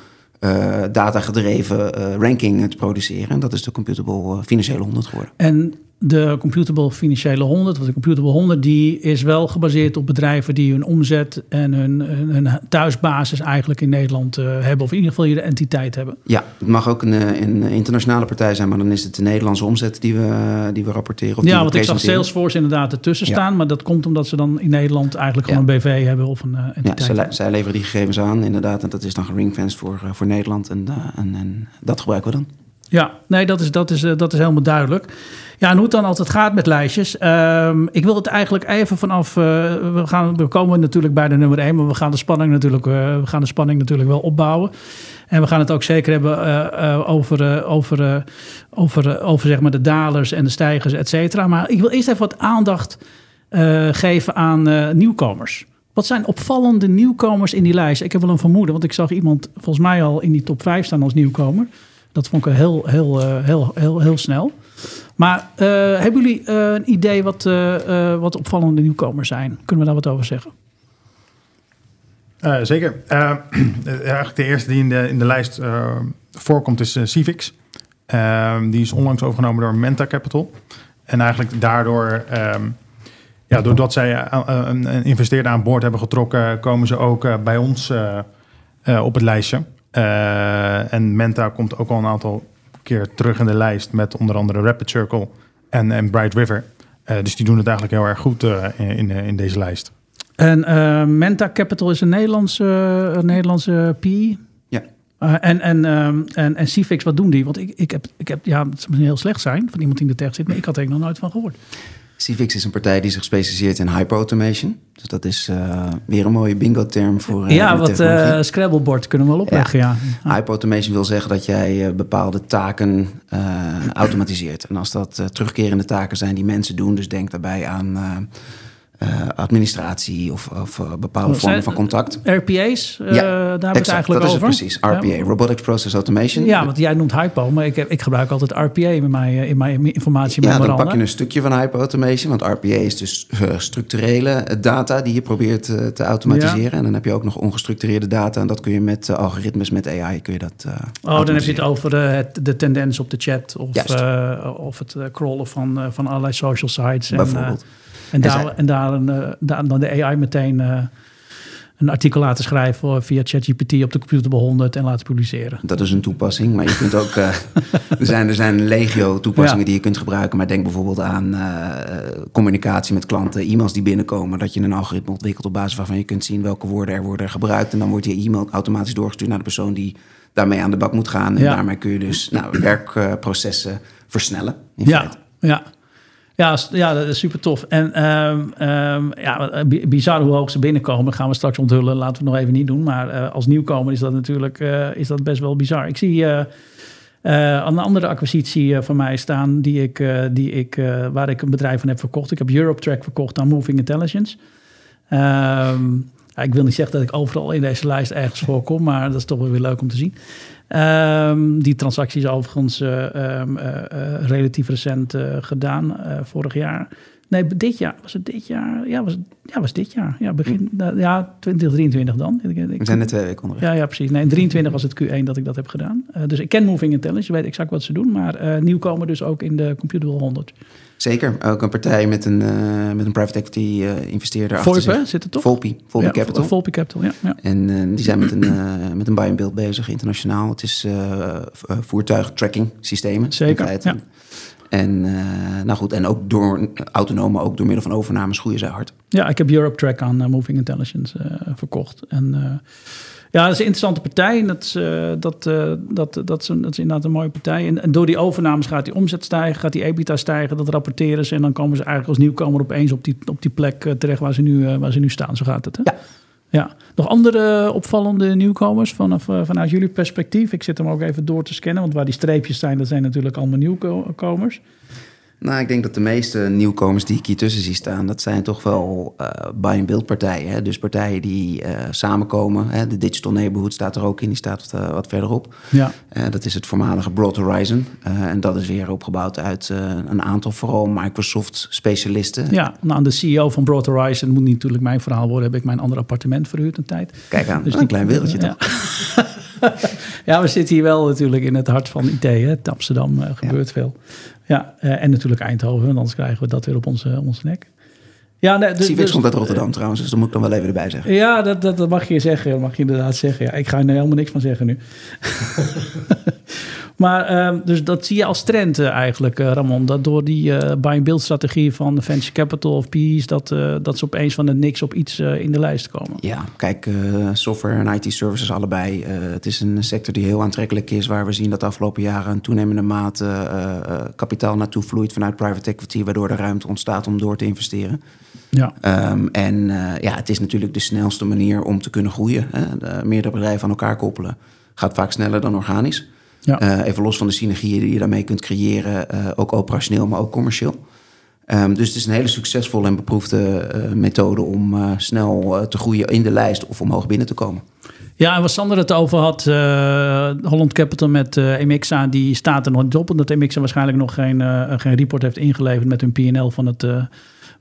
data-gedreven ranking te produceren. En dat is de Computable Financiële 100 geworden. En de Computable Financiële 100, of de Computable 100, die is wel gebaseerd op bedrijven die hun omzet en hun, hun thuisbasis eigenlijk in Nederland uh, hebben, of in ieder geval hier de entiteit hebben. Ja, het mag ook een, eh, een, internationale partij zijn, maar dan is het de Nederlandse omzet die we, die we rapporteren. Of ja, want ik zag Salesforce inderdaad ertussen staan, maar dat komt omdat ze dan in Nederland eigenlijk gewoon een BV hebben of een uh, entiteit. Ja, zij, zij, leveren die gegevens aan, inderdaad, en dat is dan geringfenced voor, voor Nederland en, en, en dat gebruiken we dan. Ja, nee, dat is, dat is, dat is helemaal duidelijk. Ja, en hoe het dan altijd gaat met lijstjes. Ehm, ik wil het eigenlijk even vanaf. Uh, we, gaan, we komen natuurlijk bij de nummer 1, maar we gaan de spanning natuurlijk, uh, we gaan de spanning natuurlijk wel opbouwen. En we gaan het ook zeker hebben uh, over, over, over, over zeg maar de dalers en de stijgers, et cetera. Maar ik wil eerst even wat aandacht geven aan nieuwkomers. Wat zijn opvallende nieuwkomers in die lijst? Ik heb wel een vermoeden, want ik zag iemand volgens mij al in die top 5 staan als nieuwkomer. Dat vond ik heel, heel, heel, heel, heel snel. Maar uh, hebben jullie uh, een idee wat, uh, wat opvallende nieuwkomers zijn? Kunnen we daar wat over zeggen? zeker. eigenlijk de eerste die in de, in de lijst voorkomt is Civix. die is onlangs overgenomen door Menta Capital. En eigenlijk daardoor, um, ja, doordat zij een investeerder aan boord hebben getrokken, komen ze ook bij ons op het lijstje. en Menta komt ook al een aantal keer terug in de lijst met onder andere Rapid Circle en, en Bright River. Uh, dus die doen het eigenlijk heel erg goed uh, in, in deze lijst. En uh, Menta Capital is een Nederlandse, een Nederlandse PE? Ja. en, en, um, en, en Cifix, wat doen die? Want ik, ik, heb, ik heb, ja, het zou heel slecht zijn van iemand die in de tech zit, maar ik had er nog nooit van gehoord. Civix is een partij die zich specialiseert in hyperautomation. Dus dat is uh, weer een mooie bingo-term voor. Uh, ja, wat uh, Scrabbleboard kunnen we wel opleggen. Ja. ja. Hyperautomation wil zeggen dat jij bepaalde taken automatiseert. En als dat terugkerende taken zijn die mensen doen, dus denk daarbij aan uh, administratie of, of uh, bepaalde vormen van contact. RPA's, ja, daar hebben we het eigenlijk dat over. Is het precies, RPA, ja. Robotics Process Automation. Ja, want jij noemt Hypo, maar ik, ik gebruik altijd RPA in mijn, in mijn informatie. Ja, dan pak je een stukje van Hypo Automation, want RPA is dus structurele data die je probeert te automatiseren. Ja. En dan heb je ook nog ongestructureerde data en dat kun je met algoritmes, met AI kun je dat Oh, dan heb je het over het, de tendens op de chat of, of het crawlen van, van allerlei social sites. Bijvoorbeeld. En, en daar, en daar, een, eh, daar dan de AI meteen uh, een artikel laten schrijven via ChatGPT op de computer 100 en laten publiceren. Dat is een toepassing, maar je kunt ook. Uh, er, zijn, er zijn legio toepassingen ja. die je kunt gebruiken. Maar denk bijvoorbeeld aan uh, communicatie met klanten, e-mails die binnenkomen. Dat je een algoritme ontwikkelt op basis waarvan je kunt zien welke woorden er worden gebruikt. En dan wordt je e-mail automatisch doorgestuurd naar de persoon die daarmee aan de bak moet gaan. En ja. daarmee kun je dus nou, werkprocessen versnellen. In ja, feite. ja. Ja, ja, dat is super tof. En um, um, ja, bizar hoe hoog ze binnenkomen. gaan we straks onthullen. Laten we het nog even niet doen. Maar uh, als nieuwkomer is dat natuurlijk uh, is dat best wel bizar. Ik zie uh, een andere acquisitie van mij staan... Die ik, die ik, waar ik een bedrijf van heb verkocht. Ik heb Europe Track verkocht aan Moving Intelligence. Um, ja, ik wil niet zeggen dat ik overal in deze lijst ergens voorkom... maar dat is toch wel weer leuk om te zien. Um, die transactie is overigens uh, um, uh, relatief recent gedaan, vorig jaar. Nee, dit jaar. Was het dit jaar? Ja, was, ja, was dit jaar. Ja, begin, ja 2023 dan. Ik, We zijn net twee weken onderweg. Ja, ja, precies. Nee, in 23 was het Q1 dat ik dat heb gedaan. dus ik ken Moving Intelligence, weet exact wat ze doen. Maar nieuwkomen dus ook in de Computer 100. Zeker, ook een partij met een, uh, met een private equity uh, investeerder achter zich. zit er toch? Volpi, Volpi ja, Capital. Volpi Capital, ja. ja. En uh, die zijn met een, met een buy and build bezig, internationaal. Het is voertuig tracking systemen. Zeker, ja. En, nou goed, en ook door autonomen, ook door middel van overnames groeien zij hard. Ja, ik heb Europe Track aan Moving Intelligence verkocht. En ja, dat is een interessante partij. Dat, is, uh, dat, uh, dat, dat, is een, dat is inderdaad een mooie partij. En, en, door die overnames gaat die omzet stijgen, gaat die EBITDA stijgen. Dat rapporteren ze. En dan komen ze eigenlijk als nieuwkomer opeens op die, op die plek uh, terecht waar ze, nu, waar ze nu staan. Zo gaat het. Hè? Ja. ja. Nog andere opvallende nieuwkomers vanaf, vanuit jullie perspectief? Ik zit hem ook even door te scannen. Want waar die streepjes zijn, dat zijn natuurlijk allemaal nieuwkomers. Nou, ik denk dat de meeste nieuwkomers die ik hier tussen zie staan, dat zijn toch wel uh, buy-and-build partijen. Hè? Dus partijen die uh, samenkomen. Hè? De Digital Neighborhood staat er ook in, die staat wat, uh, wat verderop. Ja. dat is het voormalige Broad Horizon. en dat is weer opgebouwd uit een aantal vooral Microsoft-specialisten. Ja, nou, de CEO van Broad Horizon moet niet natuurlijk mijn verhaal worden. Heb ik mijn ander appartement verhuurd een tijd. Kijk aan, dus een klein wereldje toch? ja, we zitten hier wel natuurlijk in het hart van IT. Hè? Amsterdam gebeurt ja. veel. Ja, uh, en natuurlijk Eindhoven, want anders krijgen we dat weer op onze, onze nek. Ja, nee, dus, dus, komt uit Rotterdam trouwens, dus dat moet ik dan wel even erbij zeggen. Ja, dat, dat, dat mag je zeggen, dat mag je inderdaad zeggen. Ja, ik ga er helemaal niks van zeggen nu. maar uh, dus dat zie je als trend uh, eigenlijk, uh, Ramon. Dat door die buy-and-build strategie van venture capital of PE's... dat, dat ze opeens van het niks op iets in de lijst komen. Ja, kijk, software en IT-services allebei. het is een sector die heel aantrekkelijk is... waar we zien dat de afgelopen jaren een toenemende mate kapitaal naartoe vloeit... vanuit private equity, waardoor er ruimte ontstaat om door te investeren. Ja. Um, en uh, ja, het is natuurlijk de snelste manier om te kunnen groeien. Hè. De, meerdere bedrijven aan elkaar koppelen gaat vaak sneller dan organisch. Ja. Uh, even los van de synergieën die je daarmee kunt creëren, uh, ook operationeel, maar ook commercieel. Um, dus het is een hele succesvolle en beproefde methode om snel te groeien in de lijst of omhoog binnen te komen. Ja, en wat Sander het over had, Holland Capital met Emixa, die staat er nog niet op. Omdat Emixa waarschijnlijk nog geen, geen report heeft ingeleverd met hun PNL van het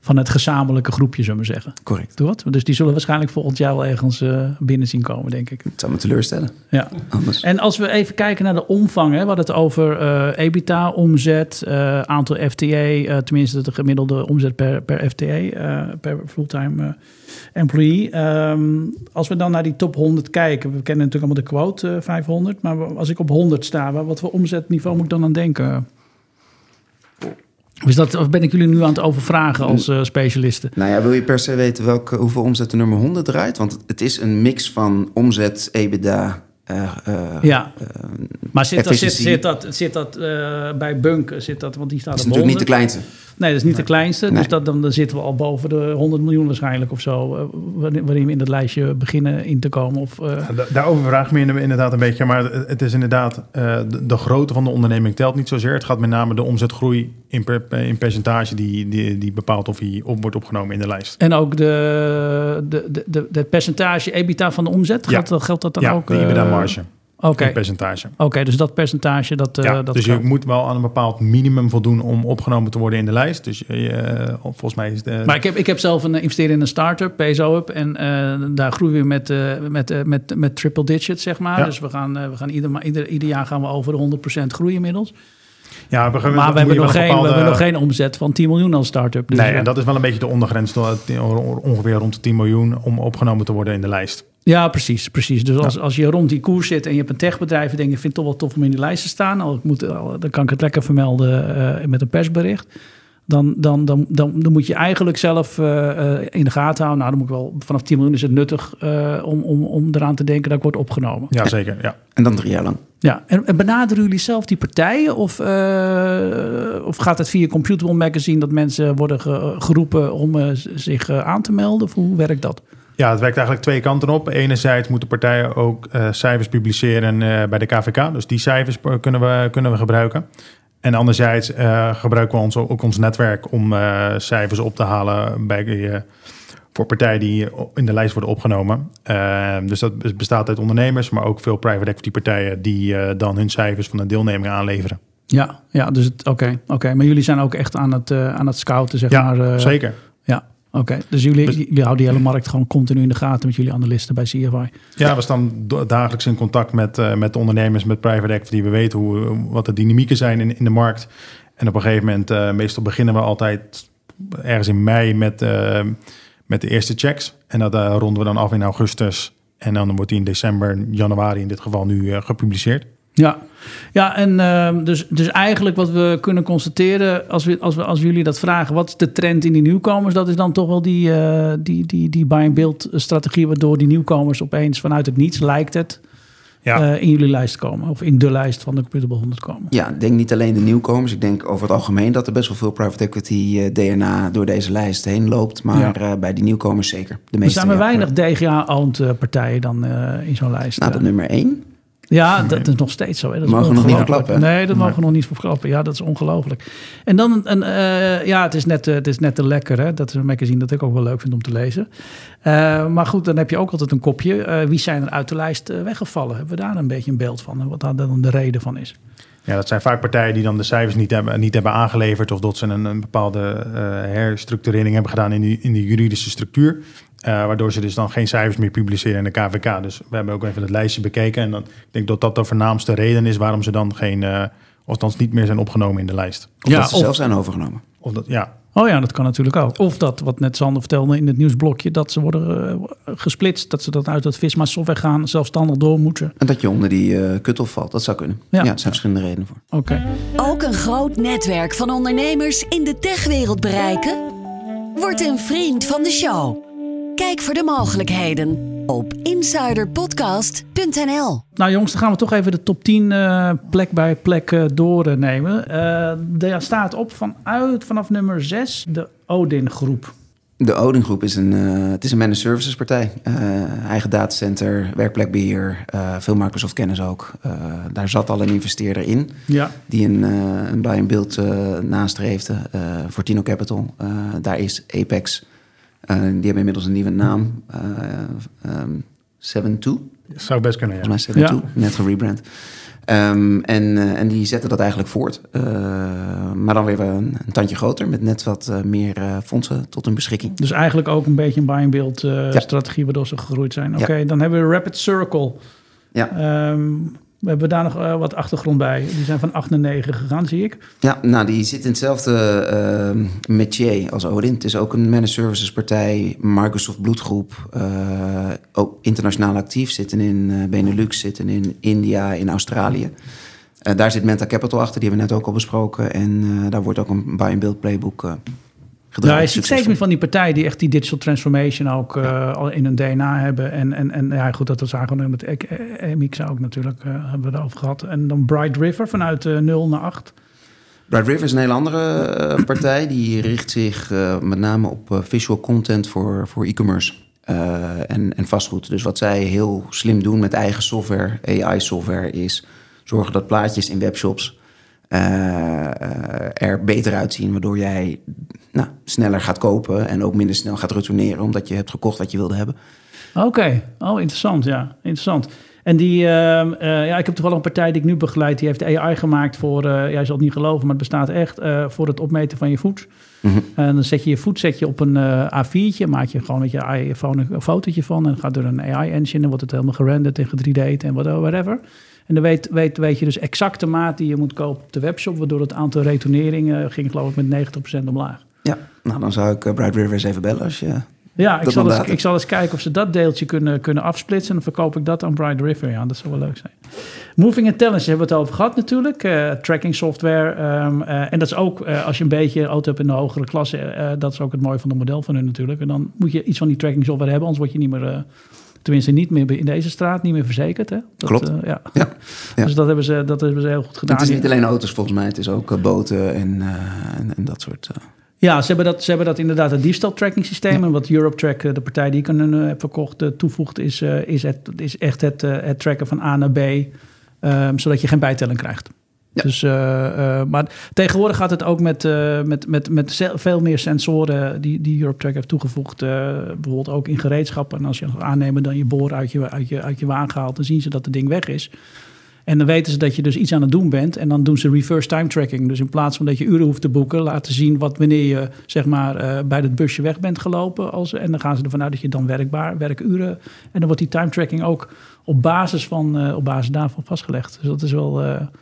van het gezamenlijke groepje, zullen we zeggen. Correct. Doe wat? Dus die zullen waarschijnlijk volgend jaar wel ergens uh, binnen zien komen, denk ik. Het zou me teleurstellen. Ja. Anders. En als we even kijken naar de omvang, hè, we hadden het over uh, EBITDA, omzet, uh, aantal FTE, tenminste de gemiddelde omzet per, per FTE, per fulltime employee. Um, als we dan naar die top 100 kijken, we kennen natuurlijk allemaal de quote 500, maar als ik op 100 sta, wat voor omzetniveau moet ik dan aan denken? Dus dat, of ben ik jullie nu aan het overvragen als uh, specialisten? Nou ja, wil je per se weten welke, hoeveel omzet de nummer 100 draait? Want het is een mix van omzet, EBITDA, uh, uh, ja, maar zit dat, zit, zit, dat, zit dat bij Bunk? Zit dat, want die staat dat is natuurlijk niet de kleinste. Nee, dat is niet de kleinste. Nee. Dus dat, dan, dan zitten we al boven de 100 miljoen waarschijnlijk of zo. waarin we in dat lijstje beginnen in te komen. Of, uh... ja, daarover vraag me inderdaad een beetje. Maar het is inderdaad, uh, de, de, grootte van de onderneming telt niet zozeer. Het gaat met name de omzetgroei in, per, in percentage die, die, die bepaalt of hij op wordt opgenomen in de lijst. En ook de, de, de, de, de percentage EBITDA van de omzet, ja. geldt, geldt dat dan ja, ook? de EBITDA-marge. Oké. Okay. percentage. Oké, okay, dus dat percentage dat. Ja, uh, dat dus je moet wel aan een bepaald minimum voldoen om opgenomen te worden in de lijst. Dus uh, volgens mij is het. maar ik heb, ik heb zelf een investeren in een start-up, PSO Up. En uh, daar groeien we met, met, met, met triple digits, zeg maar. Ja. Dus we gaan, we gaan ieder, ieder, ieder jaar gaan we over de 100% groeien inmiddels. Ja, we, maar we hebben, nog geen, bepaalde... we hebben nog geen omzet van 10 miljoen als start-up. Dus nee, en dat is wel een beetje de ondergrens, ongeveer rond de 10 miljoen om opgenomen te worden in de lijst. Ja, precies. precies. Dus als, ja. als je rond die koers zit en je hebt een techbedrijf... en denk je, ik vind het toch wel tof om in die lijst te staan... Al, ik moet, dan kan ik het lekker vermelden uh, met een persbericht... Dan, dan, dan, dan, dan moet je eigenlijk zelf uh, uh, in de gaten houden. Nou, dan moet ik wel vanaf 10 miljoen is het nuttig uh, om, om, om eraan te denken dat ik word opgenomen. Ja, zeker. Ja. En dan drie jaar lang. Ja, en, en benaderen jullie zelf die partijen? Of, of gaat het via Computable Magazine dat mensen worden ge, geroepen om zich aan te melden? Of hoe werkt dat? Ja, het werkt eigenlijk twee kanten op. Enerzijds moeten partijen ook uh, cijfers publiceren uh, bij de KVK. Dus die cijfers kunnen we, kunnen we gebruiken. En anderzijds uh, gebruiken we ons, ook ons netwerk om cijfers op te halen bij, voor partijen die in de lijst worden opgenomen. dus dat bestaat uit ondernemers, maar ook veel private equity partijen die dan hun cijfers van de deelneming aanleveren. Ja, ja dus oké. Okay, okay. Maar jullie zijn ook echt aan het, aan het scouten, zeg ja, maar. zeker. Oké, okay, dus jullie, jullie houden die hele markt gewoon continu in de gaten met jullie analisten bij CFI? Ja, we staan dagelijks in contact met, uh, met ondernemers, met private equity. We weten hoe, wat de dynamieken zijn in, in de markt. En op een gegeven moment, uh, meestal beginnen we altijd ergens in mei met, uh, met de eerste checks. En dat ronden we dan af in augustus. En dan wordt die in december, januari in dit geval nu gepubliceerd. Ja, ja en uh, dus, dus eigenlijk wat we kunnen constateren, als, we, als, we, als jullie dat vragen, wat is de trend in die nieuwkomers? Dat is dan toch wel die, uh, die, die, die buy-and-build strategie, waardoor die nieuwkomers opeens vanuit het niets, lijkt het, ja. uh, in jullie lijst komen. Of in de lijst van de Computable 100 komen. Ja, ik denk niet alleen de nieuwkomers. Ik denk over het algemeen dat er best wel veel private equity DNA door deze lijst heen loopt. Maar ja. bij die nieuwkomers zeker. De meeste, er zijn er weinig DGA-owned partijen dan in zo'n lijst. Nou, dat nummer één. Ja, dat is nog steeds zo. Hè. Dat mogen we nog niet verklappen. Nee, dat mogen we nog niet verklappen. Ja, dat is ongelooflijk. En dan, een, uh, ja, het is, net, uh, het is net te lekker. Hè. Dat is een magazine dat ik ook wel leuk vind om te lezen. Uh, maar goed, dan heb je ook altijd een kopje. wie zijn er uit de lijst weggevallen? Hebben we daar een beetje een beeld van? Wat daar dan de reden van is? Ja, dat zijn vaak partijen die dan de cijfers niet hebben, niet hebben aangeleverd... of dat ze een, een bepaalde herstructurering hebben gedaan in, die, in de juridische structuur. Uh, waardoor ze dus dan geen cijfers meer publiceren in de KVK. Dus we hebben ook even het lijstje bekeken. En dan, ik denk dat dat de voornaamste reden is waarom ze dan geen, uh, althans niet meer zijn opgenomen in de lijst. Of ja, dat ze of, zelf zijn overgenomen. Of dat, ja. Oh ja, dat kan natuurlijk ook. Of dat, wat net Sander vertelde in het nieuwsblokje, dat ze worden uh, gesplitst. Dat ze dat uit het Visma software gaan, zelfstandig door moeten. En dat je onder die uh, cut-off valt, dat zou kunnen. Ja, ja er zijn verschillende redenen voor. Oké. Okay. Ook een groot netwerk van ondernemers in de techwereld bereiken? Word een vriend van de show. Kijk voor de mogelijkheden op insiderpodcast.nl. Nou jongens, dan gaan we toch even de top 10 uh, plek bij plek uh, doornemen. Uh, daar staat op vanuit vanaf nummer 6 de Odin groep. De Odin groep is een, het is een managed services partij. eigen datacenter, werkplekbeheer, veel Microsoft kennis ook. daar zat al een investeerder in ja. die een, een buy and build nastreefde voor Tino Capital. daar is Apex die hebben inmiddels een nieuwe naam. Uh, um, 7 Zou best kunnen, ja. Volgens mij 7 ja. net gerebrand. Um, en, uh, en die zetten dat eigenlijk voort. Uh, maar dan weer een, een, tandje groter met net wat uh, meer fondsen tot hun beschikking. Dus eigenlijk ook een beetje een buy-and-build ja. strategie waardoor ze gegroeid zijn. Oké, okay, ja. dan hebben we Rapid Circle. Ja. Um, we hebben daar nog uh, wat achtergrond bij. Die zijn van 8 naar 9 gegaan, zie ik. Ja, nou, die zit in hetzelfde uh, métier als Odin. Het is ook een managed services partij, Microsoft bloedgroep. Uh, ook internationaal actief, zitten in Benelux, zitten in India, in Australië. daar zit Menta Capital achter, die hebben we net ook al besproken. En daar wordt ook een buy-and-build playbook gedraaid. Ja, je ziet steeds meer van die partijen die echt die digital transformation ook uh, al in hun DNA hebben. En, en, en ja, goed, dat was eigenlijk met MX ook natuurlijk, uh, hebben we het over gehad. En dan Bright River vanuit uh, 0 naar 8. Bright River is een hele andere partij. Die richt zich met name op visual content voor, voor e-commerce. en, en vastgoed. Dus wat zij heel slim doen met eigen software, AI-software, is zorgen dat plaatjes in webshops er beter uitzien, waardoor jij nou, sneller gaat kopen en ook minder snel gaat retourneren omdat je hebt gekocht wat je wilde hebben. Oké, okay. oh interessant, ja, interessant. En die, uh, uh, ja, ik heb toch wel een partij die ik nu begeleid, die heeft AI gemaakt voor, uh, jij zal het niet geloven, maar het bestaat echt, voor het opmeten van je voet. Mm -hmm. En dan zet je je voet zet je op een A4'tje, maak je gewoon met je iPhone een fotootje van en gaat door een AI-engine en wordt het helemaal gerenderd en 3D'd en whatever. En dan weet, weet, weet je dus exact de maat die je moet kopen op de webshop, waardoor het aantal retourneringen ging geloof ik met 90% omlaag. Ja, nou dan zou ik uh, Bright River eens even bellen als je... Ja, ik zal, eens, ik zal eens kijken of ze dat deeltje kunnen, kunnen afsplitsen. En dan verkoop ik dat aan Bright River. Ja, dat zou wel leuk zijn. Moving Intelligence hebben we het over gehad natuurlijk. Uh, tracking software. Um, uh, en dat is ook, uh, als je een beetje auto hebt in de hogere klasse... dat is ook het mooie van het model van hun natuurlijk. En dan moet je iets van die tracking software hebben... anders word je niet meer Tenminste, niet meer in deze straat, niet meer verzekerd. Hè? Dat, Klopt. Uh, ja. Ja. Dus dat hebben, ze, dat hebben ze heel goed gedaan. Het is niet alleen auto's volgens mij, het is ook uh, boten en, uh, en, en, dat soort... Ja, ze hebben, dat, ze hebben dat inderdaad het diefstal tracking systeem. Ja. En wat Europe Track, de partij die ik aan hun heb verkocht, toevoegt, is, is, het, is echt het, het tracken van A naar B. Um, zodat je geen bijtelling krijgt. Dus, uh, uh, maar tegenwoordig gaat het ook met, uh, met, met, met veel meer sensoren die, die Europe Track heeft toegevoegd. bijvoorbeeld ook in gereedschappen. En als je aannemen dan je boor uit je, uit, je, uit je wagen haalt, dan zien ze dat het ding weg is. En dan weten ze dat je dus iets aan het doen bent. En dan doen ze reverse time tracking. Dus in plaats van dat je uren hoeft te boeken, laten zien wat wanneer je zeg maar bij het busje weg bent gelopen. Als, en dan gaan ze ervan uit dat je dan werkbaar, werkuren. En dan wordt die time tracking ook op basis, van, op basis daarvan vastgelegd. Dus dat is wel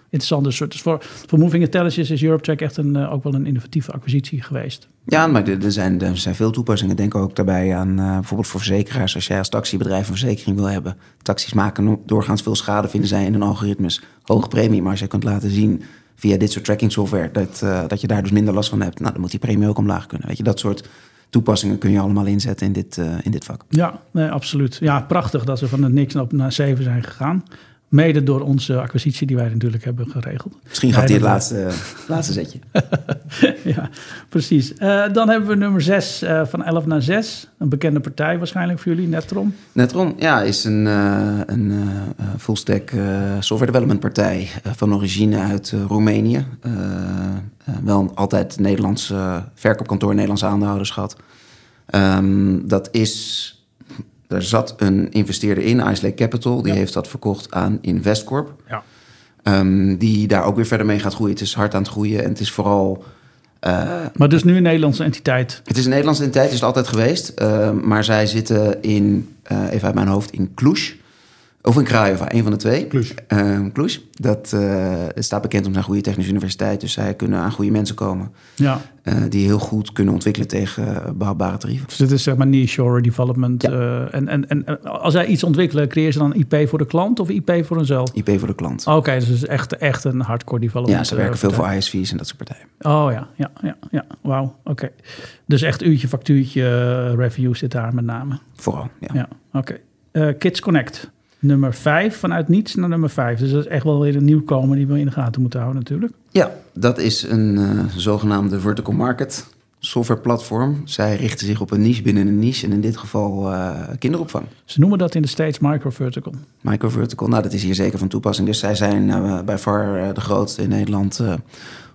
interessant. Dus, dus voor, voor Moving Intelligence is EuropeTrack echt een, ook wel een innovatieve acquisitie geweest. Ja, maar er zijn, er zijn veel toepassingen. Denk ook daarbij aan bijvoorbeeld voor verzekeraars. Als jij als taxibedrijf een verzekering wil hebben. Taxis maken doorgaans veel schade, vinden zij in hun algoritmes. Hoge premie, maar als je kunt laten zien via dit soort tracking software, dat, uh, dat je daar dus minder last van hebt. Nou, dan moet die premie ook omlaag kunnen. Weet je, dat soort toepassingen kun je allemaal inzetten in dit, uh, in dit vak. Ja, nee, absoluut. Ja, prachtig dat ze van het niks naar 7 zijn gegaan. Mede door onze acquisitie die wij natuurlijk hebben geregeld. Misschien gaat hij het laatste, laatste zetje. ja, precies. Uh, dan hebben we nummer 6 uh, van 11 naar 6. Een bekende partij waarschijnlijk voor jullie, Netron. Netron, ja, is een, uh, een full-stack software development partij van origine uit Roemenië. wel altijd Nederlands verkoopkantoor, Nederlandse aandeelhouders gehad. Um, dat is er zat een investeerder in, Islay Capital. Die heeft dat verkocht aan Investcorp. Ja. Um, die daar ook weer verder mee gaat groeien. Het is hard aan het groeien en het is vooral... Uh, maar dus nu een Nederlandse entiteit? Het is een Nederlandse entiteit, is het altijd geweest. Uh, maar zij zitten in, uh, even uit mijn hoofd, in Cluj. Of in Craiova, een van de twee. Cluj. Uh, Cluj. Dat uh, staat bekend om zijn goede technische universiteit. Dus zij kunnen aan goede mensen komen. Ja. Uh, die heel goed kunnen ontwikkelen tegen behapbare tarieven. Dus dit is zeg maar nearshore development. Ja. en, en, en als zij iets ontwikkelen, creëer ze dan IP voor de klant of IP voor hunzelf? IP voor de klant. Oké, okay, dus het is echt, echt een hardcore development. Ja, ze werken veel voor ISV's en dat soort partijen. Oh ja, ja, ja. ja. Wauw, oké. Okay. Dus echt uurtje, factuurtje, review zit daar met name. Vooral, ja. ja oké. Okay. Kids Connect nummer 5 vanuit niets naar nummer 5. Dus dat is echt wel weer een nieuwkomer die we in de gaten moeten houden natuurlijk. Ja, dat is een uh, zogenaamde vertical market software platform. Zij richten zich op een niche binnen een niche en in dit geval uh, kinderopvang. Ze noemen dat in de States microvertical. Microvertical, nou dat is hier zeker van toepassing. Dus zij zijn uh, bij far de grootste in Nederland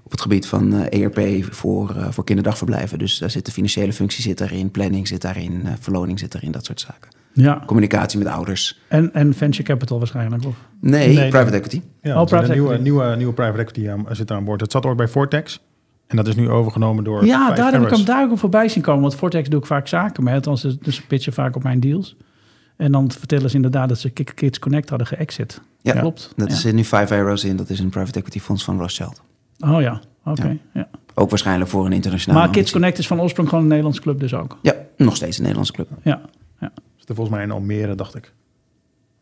op het gebied van ERP voor, voor kinderdagverblijven. Dus daar zit de financiële functie zit daarin, planning zit daarin, verloning zit daarin, dat soort zaken. Ja. Communicatie met ouders. En, en venture capital waarschijnlijk? Of? Nee, nee private equity. Ja, oh, private nieuwe, equity. Nieuwe, nieuwe private equity um, zit daar aan boord. Het zat ooit bij Vortex. En dat is nu overgenomen door. Ja, daar heb ik hem daar ook voorbij zien komen. Want Vortex doe ik vaak zaken met. Dan ze dus pitchen vaak op mijn deals. En dan vertellen ze inderdaad dat ze Kids Connect hadden geëxit. Ja, klopt. Dat ja. is nu 5 euro's in. Dat is een private equity fonds van Rothschild. Oh ja, oké. Okay. Ja. Ook waarschijnlijk voor een internationale. Maar Kids Connect is van oorsprong gewoon een Nederlandse club dus ook. Ja, nog steeds een Nederlandse club. Ja, Zit volgens mij in Almere, dacht ik.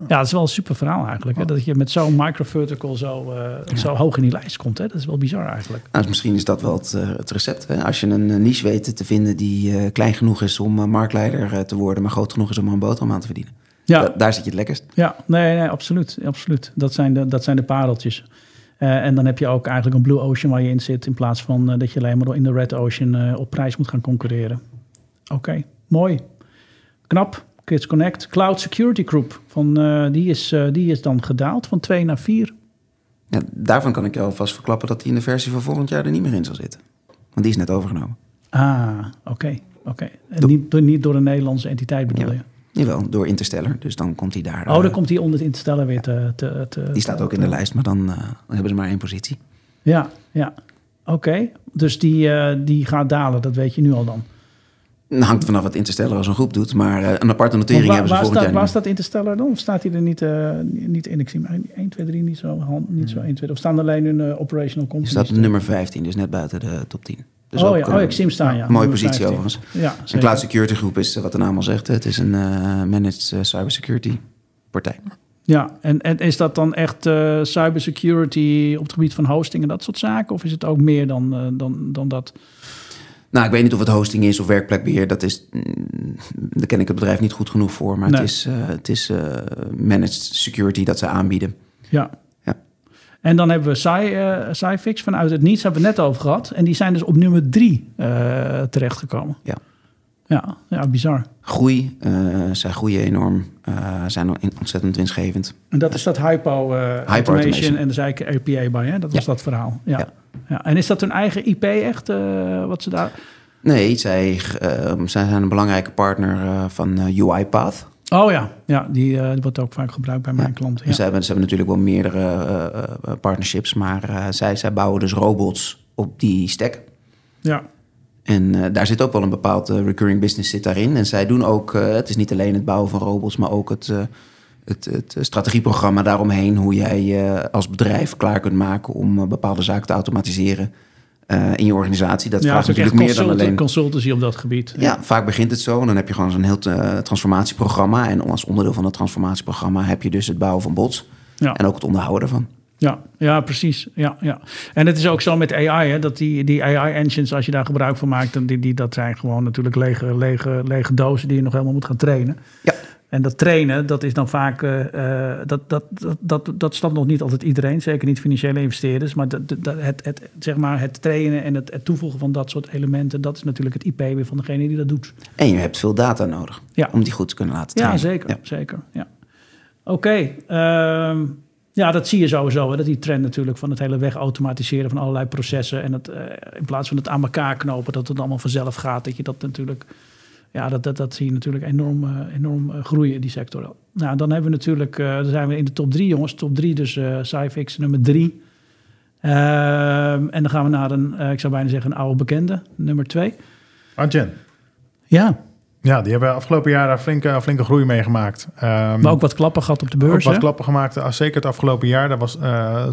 Ja, dat is wel een super verhaal eigenlijk. Hè? Dat je met zo'n microvertical zo, uh, zo hoog in die lijst komt. Hè? Dat is wel bizar eigenlijk. Nou, dus misschien is dat wel het, uh, het recept. Hè? Als je een niche weet te vinden die uh, klein genoeg is om marktleider te worden... maar groot genoeg is om er een boterham aan te verdienen. Ja. Da daar zit je het lekkerst. Ja, nee, nee absoluut. absoluut. Dat, zijn de, dat zijn de pareltjes. en dan heb je ook eigenlijk een blue ocean waar je in zit... in plaats van dat je alleen maar in de red ocean op prijs moet gaan concurreren. Oké, okay. mooi. Knap. Kids Connect. Cloud Security Group, van, uh, die, is, uh, die is dan gedaald van 2 naar 4. Ja, daarvan kan ik je alvast verklappen dat die in de versie van volgend jaar er niet meer in zal zitten. Want die is net overgenomen. Ah, oké. Okay, okay. En niet, door, niet door een Nederlandse entiteit bedoel ja. je? Jawel, door Interstellar. Dus dan komt hij daar. Oh, dan uh, komt hij onder Interstellar weer te. te, te die staat ook in de lijst, maar dan, dan, hebben ze maar één positie. Ja, ja. Oké. Okay. Dus die, die gaat dalen, dat weet je nu al dan. Het hangt vanaf wat Interstellar als een groep doet, maar uh, een aparte notering waar, hebben ze volgend jaar Waar staat Interstellar dan? Of staat hij er niet, uh, niet in? Ik zie maar 1, 2, 3 niet zo, niet zo 1, 2, Of staan er alleen hun uh, operational companies? Je staat nummer 15, dus net buiten de top 10. Dus oh ja, oh, ik zie hem staan, ja. Mooie positie 15. overigens. Ja, een cloud security groep is, wat de naam al zegt, het is een managed cybersecurity partij. Ja, en, en is dat dan echt cybersecurity op het gebied van hosting en dat soort zaken? Of is het ook meer dan, dan, dan dat? Nou, ik weet niet of het hosting is of werkplekbeheer. Dat is, mm, daar ken ik het bedrijf niet goed genoeg voor. Maar nee. het is, uh, het is uh, managed security dat ze aanbieden. Ja. ja. En dan hebben we Sci, uh, SciFix vanuit het niets, hebben we het net over gehad. En die zijn dus op nummer drie terechtgekomen. Ja. Ja, ja, bizar. Groei, zij groeien enorm, zijn ontzettend winstgevend. En dat is dat Hypo, Hypo Automation, Automation, en de zei ik RPA bij, hè? Dat was ja. dat verhaal. ja. ja ja. En is dat hun eigen IP echt, uh, wat ze daar... Nee, zij, uh, zij zijn een belangrijke partner uh, van UiPath. Oh ja, ja die, wordt ook vaak gebruikt bij mijn ja. klanten. Ja. Ze, hebben, ze hebben natuurlijk wel meerdere partnerships, maar zij, zij bouwen dus robots op die stack. Ja. En daar zit ook wel een bepaald recurring business zit daarin. En zij doen ook, het is niet alleen het bouwen van robots, maar ook het het, het strategieprogramma daaromheen, hoe jij je als bedrijf klaar kunt maken om eh, bepaalde zaken te automatiseren eh, in je organisatie. Dat Ja, vraagt natuurlijk meer dan alleen. consultancy op dat gebied. Ja, vaak begint het zo. En dan heb je gewoon zo'n heel eh, transformatieprogramma. En als onderdeel van dat transformatieprogramma heb je dus het bouwen van bots. Ja. En ook het onderhouden ervan. Ja, ja precies. Ja, ja. En het is ook zo met AI, hè, dat die, die AI-engines, als je daar gebruik van maakt, dan die, die, dat zijn gewoon natuurlijk lege, lege, lege dozen die je nog helemaal moet gaan trainen. Ja. En dat trainen, dat is dan vaak, eh, eh, dat, dat, dat, dat, dat snapt nog niet altijd iedereen, zeker niet financiële investeerders. Maar dat, dat, het, het, zeg maar het trainen en het, het toevoegen van dat soort elementen, dat is natuurlijk het IP weer van degene die dat doet. En je hebt veel data nodig Ja. om die goed te kunnen laten Ja, trainen. zeker. Ja. zeker ja. Oké. ehm, ja, dat zie je sowieso. Hè, dat die trend natuurlijk van het hele wegautomatiseren van allerlei processen. En het, eh, in plaats van het aan elkaar knopen, dat het allemaal vanzelf gaat. Dat je dat natuurlijk. Ja, dat, dat, dat zie je natuurlijk enorm, eh, enorm eh, groeien, die sector. Nou, dan hebben we natuurlijk, eh, dan zijn we in de top drie, jongens. Top drie, dus eh Cyfix nummer drie. Ehm, en dan gaan we naar een, ik zou bijna zeggen, een oude bekende, nummer twee. Adyen. Ja, Ja, die hebben afgelopen jaar daar flinke, flinke groei meegemaakt. Ehm, maar ook wat klappen gehad op de beurs. ook wat hè? klappen gemaakt. Ah, Zeker het afgelopen jaar. Daar was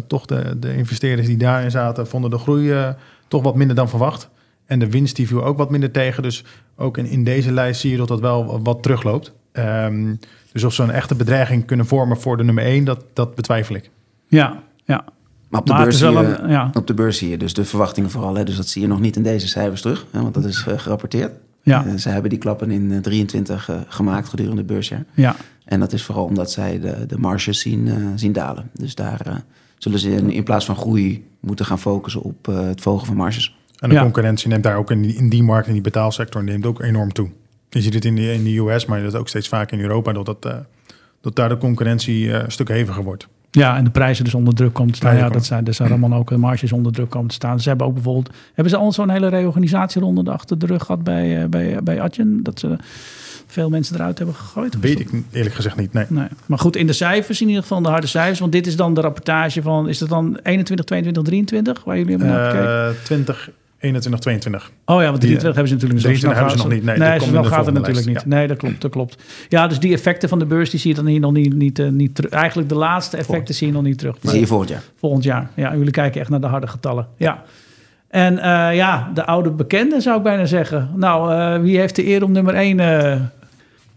toch de, de investeerders die daarin zaten, vonden de groei toch wat minder dan verwacht. En de winst die viel ook wat minder tegen. Dus ook in, in deze lijst zie je dat dat wel wat terugloopt. Ehm, dus of ze een echte bedreiging kunnen vormen voor de nummer 1, dat, dat betwijfel ik. Ja, ja. Maar op de, Maar beurs zie je, een- ja. op de beurs zie je dus de verwachtingen vooral. Hè. Dus dat zie je nog niet in deze cijfers terug. Hè, want dat is eh, gerapporteerd. Ja. Eh, ze hebben die klappen in eh, 23 eh, gemaakt gedurende het beursjaar. Ja, En dat is vooral omdat zij de, de marges zien, zien dalen. Dus daar eh, zullen ze in, in plaats van groei moeten gaan focussen op eh, het volgen van marges. En de Ja. concurrentie neemt daar ook in die, in die markt, in die betaalsector, neemt ook enorm toe. Je ziet het in de, in de US, maar dat ook steeds vaker in Europa, dat, dat, eh, dat daar de concurrentie eh, een stuk heviger wordt. Ja, en de prijzen dus onder druk komen te staan. Ja, dat zijn, dus zijn allemaal ook de marges onder druk komen te staan. Ze hebben ook bijvoorbeeld... Hebben ze al zo'n hele reorganisatieronde achter de rug gehad bij, eh, bij, bij Adyen? Dat ze veel mensen eruit hebben gegooid? Weet dat- ik eerlijk gezegd niet, nee. Nee. Maar goed, in de cijfers, in ieder geval de harde cijfers. Want dit is dan de rapportage van... Is het dan 21, 22, 23? Waar jullie hebben naar gekeken? Eh 20, 21, 22. Oh ja, want 23 hebben ze natuurlijk niet. 23 hebben ze nog niet. Nee, dat nee gaat het natuurlijk lijst, niet. Nee, dat klopt, dat klopt. Ja, dus die effecten van de beurs, die zie je dan hier nog niet, niet, eh, niet terug. Eigenlijk de laatste effecten zie je nog niet terug. Die zie je volgend jaar. Volgend jaar. Ja, jullie kijken echt naar de harde getallen. Ja. En eh, ja, de oude bekende zou ik bijna zeggen. Nou, eh, wie heeft de eer om nummer 1?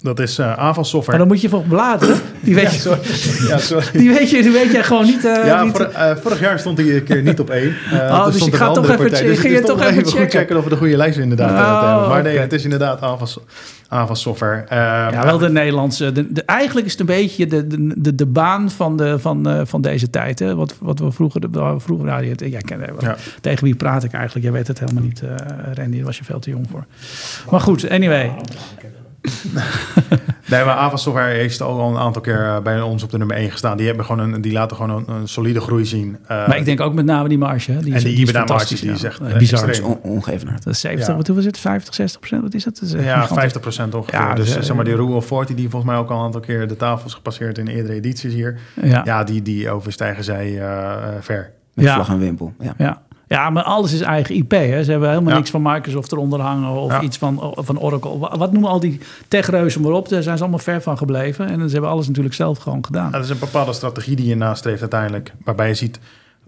Dat is eh Avas maar Software. dan moet je voor bladeren. Die weet, je, sorry. Ja, sorry. die weet, je, die weet jij gewoon niet. eh, Ja, niet- vor- eh, vorig jaar stond hij een keer niet op één. Eh, Oh, dus stond ik ga toch even partij. Dus ging het je is toch even goed checken? checken of we de goede lijst inderdaad Oh, te hebben. Maar nee, het is inderdaad Avas, Avas Software. Ja, wel de Nederlandse. De, de- eigenlijk is het een beetje de, de, de, baan van, de, van, eh, van deze tijd. Hè? Wat, wat we vroeger. vroeger ja, je- jij kent het wel. Ja. Tegen wie praat ik eigenlijk? Jij weet het helemaal niet, eh Randy. Daar was je veel te jong voor. Maar goed, anyway. Nee, maar Avas Software heeft al een aantal keer eh, bij ons op de nummer 1 gestaan. Die, hebben gewoon een, die laten gewoon een, een solide groei zien. Eh, maar ik denk ook met name die marge. Hè? Die En is, die die is EBITDA-marge, fantastisch, die is echt, Eh, bizar. Is on-. Dat is 70, Ja. wat hoeveel is het? 50, 60 procent? Wat is dat? dat is, ja, gigantisch. 50% ongeveer. Ja, dus zeg maar die Rule of 40, die volgens mij ook al een aantal keer de tafels gepasseerd in eerdere edities hier. Ja. Ja, die, die overstijgen zij ver. Met Ja. vlag en wimpel. Ja. Ja. maar alles is eigen IP. Hè? Ze hebben helemaal Ja. niks van Microsoft eronder hangen of Ja. iets van, van Oracle. Wa- Wat noemen al die techreuzen maar op? Daar zijn ze allemaal ver van gebleven. En ze hebben alles natuurlijk zelf gewoon gedaan. Ja, dat is een bepaalde strategie die je nastreeft uiteindelijk. Waarbij je ziet,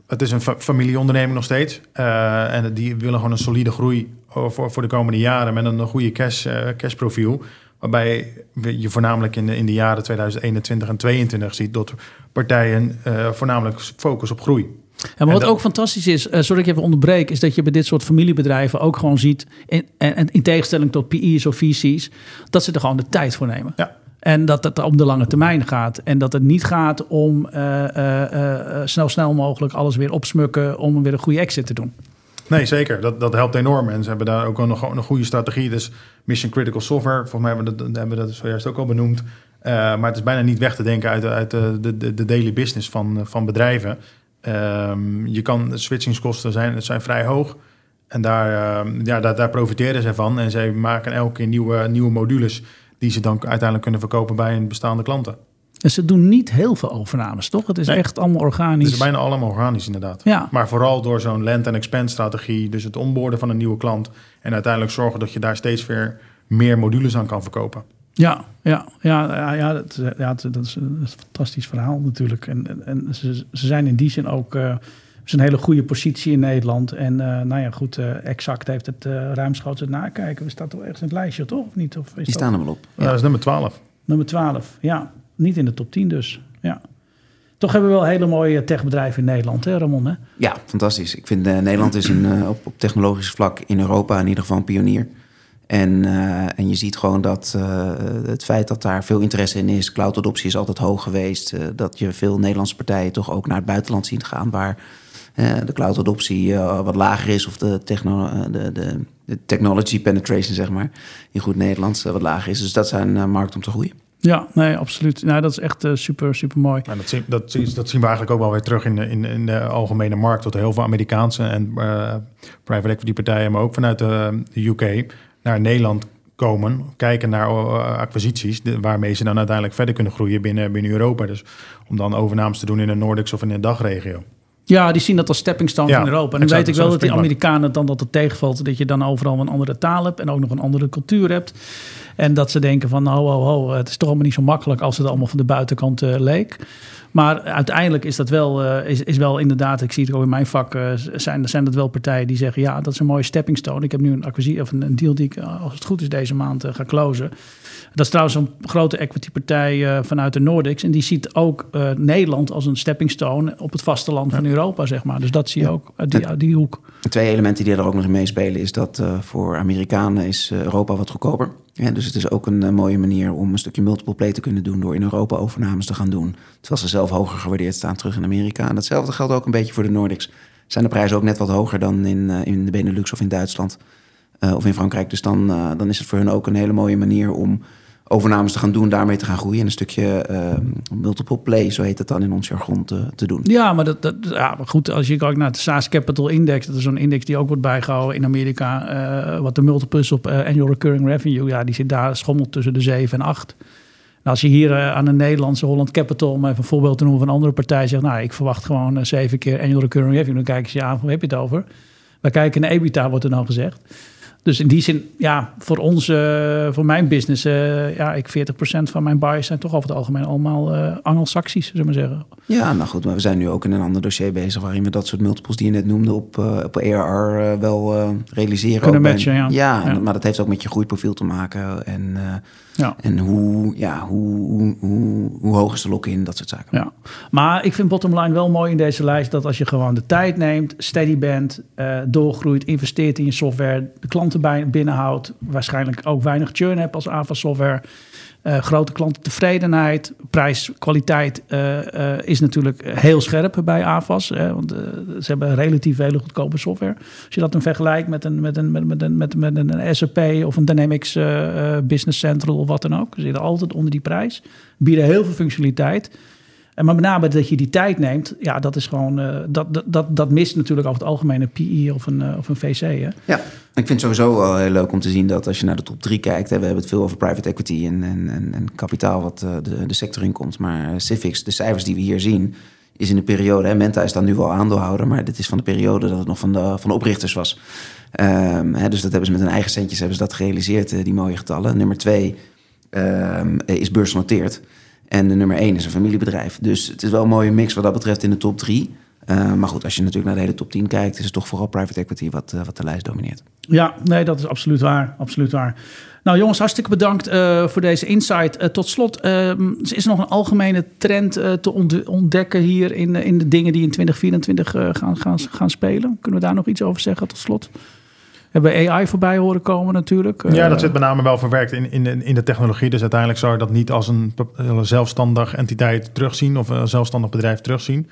het is een fa- familieonderneming nog steeds. eh, en die willen gewoon een solide groei voor, voor de komende jaren met een goede cash, eh, cashprofiel. Waarbij je voornamelijk in de, in de jaren 2021 en 2022 ziet dat partijen eh, voornamelijk focussen op groei. Ja, maar En wat ook fantastisch is, eh sorry ik even onderbreek, is dat je bij dit soort familiebedrijven ook gewoon ziet, in, in tegenstelling tot PI's of VC's, dat ze er gewoon de tijd voor nemen. Ja. En dat het om de lange termijn gaat. En dat het niet gaat om eh, snel, snel mogelijk alles weer opsmukken om weer een goede exit te doen. Nee, zeker. Dat, dat helpt enorm. En ze hebben daar ook nog een goede strategie. Dus mission critical software. Volgens mij hebben we dat, hebben we dat zojuist ook al benoemd. Maar het is bijna niet weg te denken uit, de- uit de, de, de daily business van, van bedrijven. Ehm, je kan, switchingskosten zijn, zijn vrij hoog. En daar, ehm, ja, daar, daar profiteren ze van. En zij maken elke keer nieuwe, nieuwe modules die ze dan uiteindelijk kunnen verkopen bij hun bestaande klanten. En ze doen niet heel veel overnames, toch? Het is Nee. echt allemaal organisch. Het is bijna allemaal organisch inderdaad. Ja. Maar vooral door zo'n land- en expand strategie, dus het onboorden van een nieuwe klant en uiteindelijk zorgen dat je daar steeds weer meer modules aan kan verkopen. Ja, ja, ja, ja, ja, dat, ja dat, is, een fantastisch verhaal natuurlijk. En, en, ze, ze zijn in die zin ook... Uh, is een hele goede positie in Nederland. En uh, nou ja, goed, uh, Exact heeft het uh, ruimschoots het nakijken. We staan toch ergens in het lijstje, toch? Of niet? Of is Die staan er wel op. Ja, dat is nummer 12. Nummer 12, ja. Niet in de top 10 dus, ja. Toch hebben we wel hele mooie techbedrijven in Nederland, hè Ramon? Hè? Ja, fantastisch. Ik vind Nederland is een, op, op technologisch vlak in Europa in ieder geval een pionier. En, uh, en je ziet gewoon dat uh, het feit dat daar veel interesse in is, cloud-adoptie is altijd hoog geweest. Uh, dat je veel Nederlandse partijen toch ook naar het buitenland ziet gaan, waar de cloud-adoptie wat lager is, of de, techno de, de, de, technology penetration, zeg maar, in goed Nederlands wat lager is. Dus dat zijn markten om te groeien. Ja, nee, absoluut. Nou, dat is echt super, super mooi. Dat, zien, dat, dat, zien we eigenlijk ook wel weer terug in, in, in de algemene markt. Dat heel veel Amerikaanse en private equity partijen, maar ook vanuit de, de UK, naar Nederland komen, kijken naar uh, acquisities, waarmee ze dan uiteindelijk verder kunnen groeien binnen, binnen Europa. Dus om dan overnames te doen in de Nordics of in de dagregio. Ja, die zien dat als stepping stone ja, in Europa. En dan weet ik wel dat die Amerikanen dan dat het tegenvalt... dat je dan overal een andere taal hebt en ook nog een andere cultuur hebt. En dat ze denken van, oh, oh, oh, het is toch allemaal niet zo makkelijk... als het allemaal van de buitenkant uh, leek. Maar uiteindelijk is dat wel, uh, is, is wel inderdaad, ik zie het ook in mijn vak, uh, zijn, zijn dat wel partijen die zeggen: ja, dat is een mooie stepping stone. Ik heb nu een acquisitie of een, deal die ik, eh, als het goed is, deze maand ga closen. Dat is trouwens een grote equity partij vanuit de Nordics. En die ziet ook Nederland als een stepping stone op het vasteland van Europa, zeg maar. Dus dat zie je ook uit die, die hoek. Twee elementen die er ook nog in meespelen is dat voor Amerikanen is Europa wat goedkoper. Ja, dus het is ook een mooie manier om een stukje multiple play te kunnen doen door in Europa overnames te gaan doen. Terwijl ze zelf hoger gewaardeerd staan terug in Amerika. En datzelfde geldt ook een beetje voor de Nordics. Zijn de prijzen ook net wat hoger dan in, uh, in de Benelux of in Duitsland uh, of in Frankrijk. Dus dan, dan is het voor hun ook een hele mooie manier om overnames te gaan doen, daarmee te gaan groeien. En een stukje multiple play, zo heet het dan in ons jargon, te, doen. Ja, maar dat, dat, ja, goed, als je kijkt naar de SaaS Capital Index, dat is zo'n index die ook wordt bijgehouden in Amerika. Wat de multiples op annual recurring revenue, ja, die zit daar schommelt tussen de 7 en 8. Nou, als je hier uh, aan een Nederlandse Holland Capital, om even een voorbeeld te noemen van een andere partij, zegt, nou, ik verwacht gewoon zeven keer annual recurring revenue, dan kijken ze je aan, hoe heb je het over? Wij kijken naar EBITDA, wordt er dan gezegd. Dus in die zin, ja, voor ons, uh, voor mijn business, uh, ja, ik 40% van mijn buyers zijn toch over het algemeen allemaal uh, Anglo-Saxisch, zullen we maar zeggen. Ja, nou goed, maar we zijn nu ook in een ander dossier bezig waarin we dat soort multiples die je net noemde op, op ARR wel realiseren. Kunnen matchen, ja. ja. Ja, maar dat heeft ook met je groeiprofiel te maken en, ja. en hoe, ja, hoe, hoe, hoe, hoog is de lock-in, dat soort zaken. Ja, maar ik vind bottomline wel mooi in deze lijst dat als je gewoon de tijd neemt, steady bent, doorgroeit, investeert in je software, de klant klanten binnenhoudt. Waarschijnlijk ook weinig churn hebt als AVA software. Uh, grote klantentevredenheid, prijs, kwaliteit uh, uh, is natuurlijk heel scherp bij AVAS. Hè, want ze hebben relatief hele goedkope software. Als je dat dan vergelijkt met een, met een, met, met een, met, met een SAP of een Dynamics Business Central of wat dan ook. Ze zitten altijd onder die prijs. Bieden heel veel functionaliteit. En maar met name dat je die tijd neemt, ja, dat is gewoon, uh, dat, dat, dat, mist natuurlijk over het algemeen een PI of een, uh, of een VC. Hè? Ja, ik vind het sowieso wel heel leuk om te zien dat als je naar de top 3 kijkt, we hebben het veel over private equity en, en, en, kapitaal wat uh, de, de sector inkomt. Maar Civics, de cijfers die we hier zien, is in de periode, hè, Menta is dan nu wel aandeelhouder, maar dit is van de periode dat het nog van de, van de oprichters was. Um, hè, dus dat hebben ze met hun eigen centjes hebben ze dat gerealiseerd, die mooie getallen. Nummer 2 um, is beursgenoteerd. En de nummer 1 is een familiebedrijf. Dus het is wel een mooie mix wat dat betreft in de top 3. Uh, eh, maar goed, als je natuurlijk naar de hele top 10 kijkt, is het toch vooral private equity wat, uh, wat de lijst domineert. Ja, nee, dat is absoluut waar. Absoluut waar. Nou jongens, hartstikke bedankt uh, voor deze insight. tot slot, is er nog een algemene trend te ontdekken hier in, in de dingen die in 2024 gaan, gaan, gaan spelen? Kunnen we daar nog iets over zeggen tot slot? Hebben AI voorbij horen komen natuurlijk. Ja, dat eh, zit met name wel verwerkt in, in, in de technologie. Dus uiteindelijk zou je dat niet als een zelfstandig entiteit terugzien of een zelfstandig bedrijf terugzien.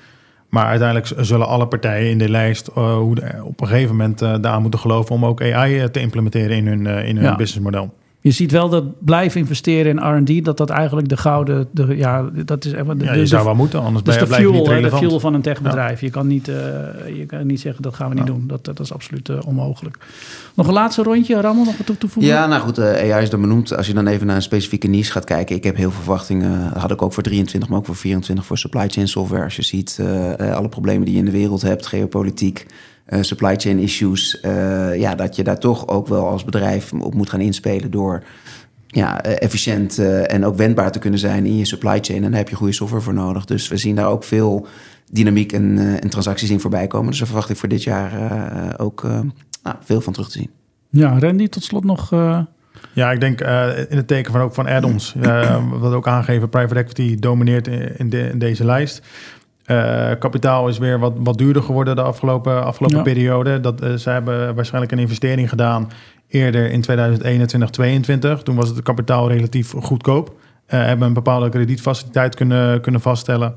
Maar uiteindelijk zullen alle partijen in de lijst uh, hoe op een gegeven moment uh, daaraan moeten geloven om ook AI te implementeren in hun, in hun businessmodel je ziet wel dat blijven investeren in R&D, dat dat eigenlijk de gouden, de, ja, dat is de, ja, je zou wel moeten, anders dus ben je, fuel, niet de fuel van een techbedrijf. Je kan niet, uh, je kan niet zeggen dat gaan we niet doen. Dat, dat is absoluut uh, onmogelijk. Nog een laatste rondje, Ramon, nog wat toe toevoegen? Ja, nou goed, uh, eh, AI is dan benoemd. Als je dan even naar een specifieke niche gaat kijken, ik heb heel veel verwachtingen. had ik ook voor 23, maar ook voor 24 voor supply chain software. Als je ziet alle problemen die je in de wereld hebt, geopolitiek. Uh, supply chain issues. Uh, ja, dat je daar toch ook wel als bedrijf op moet gaan inspelen door ja, efficiënt en ook wendbaar te kunnen zijn in je supply chain. En daar heb je goede software voor nodig. Dus we zien daar ook veel dynamiek en, en transacties in voorbij komen. Dus daar verwacht ik voor dit jaar ook nou, veel van terug te zien. Ja, Randy, tot slot nog... Ja, ik denk in het teken van ook van add-ons. wat ook aangeven, private equity domineert in, de, in deze lijst. Uh, kapitaal is weer wat, wat duurder geworden de afgelopen, afgelopen periode. Dat, uh, ze hebben waarschijnlijk een investering gedaan eerder in 2021, 2022. Toen was het kapitaal relatief goedkoop. Uh, hebben een bepaalde kredietfaciliteit kunnen, kunnen vaststellen.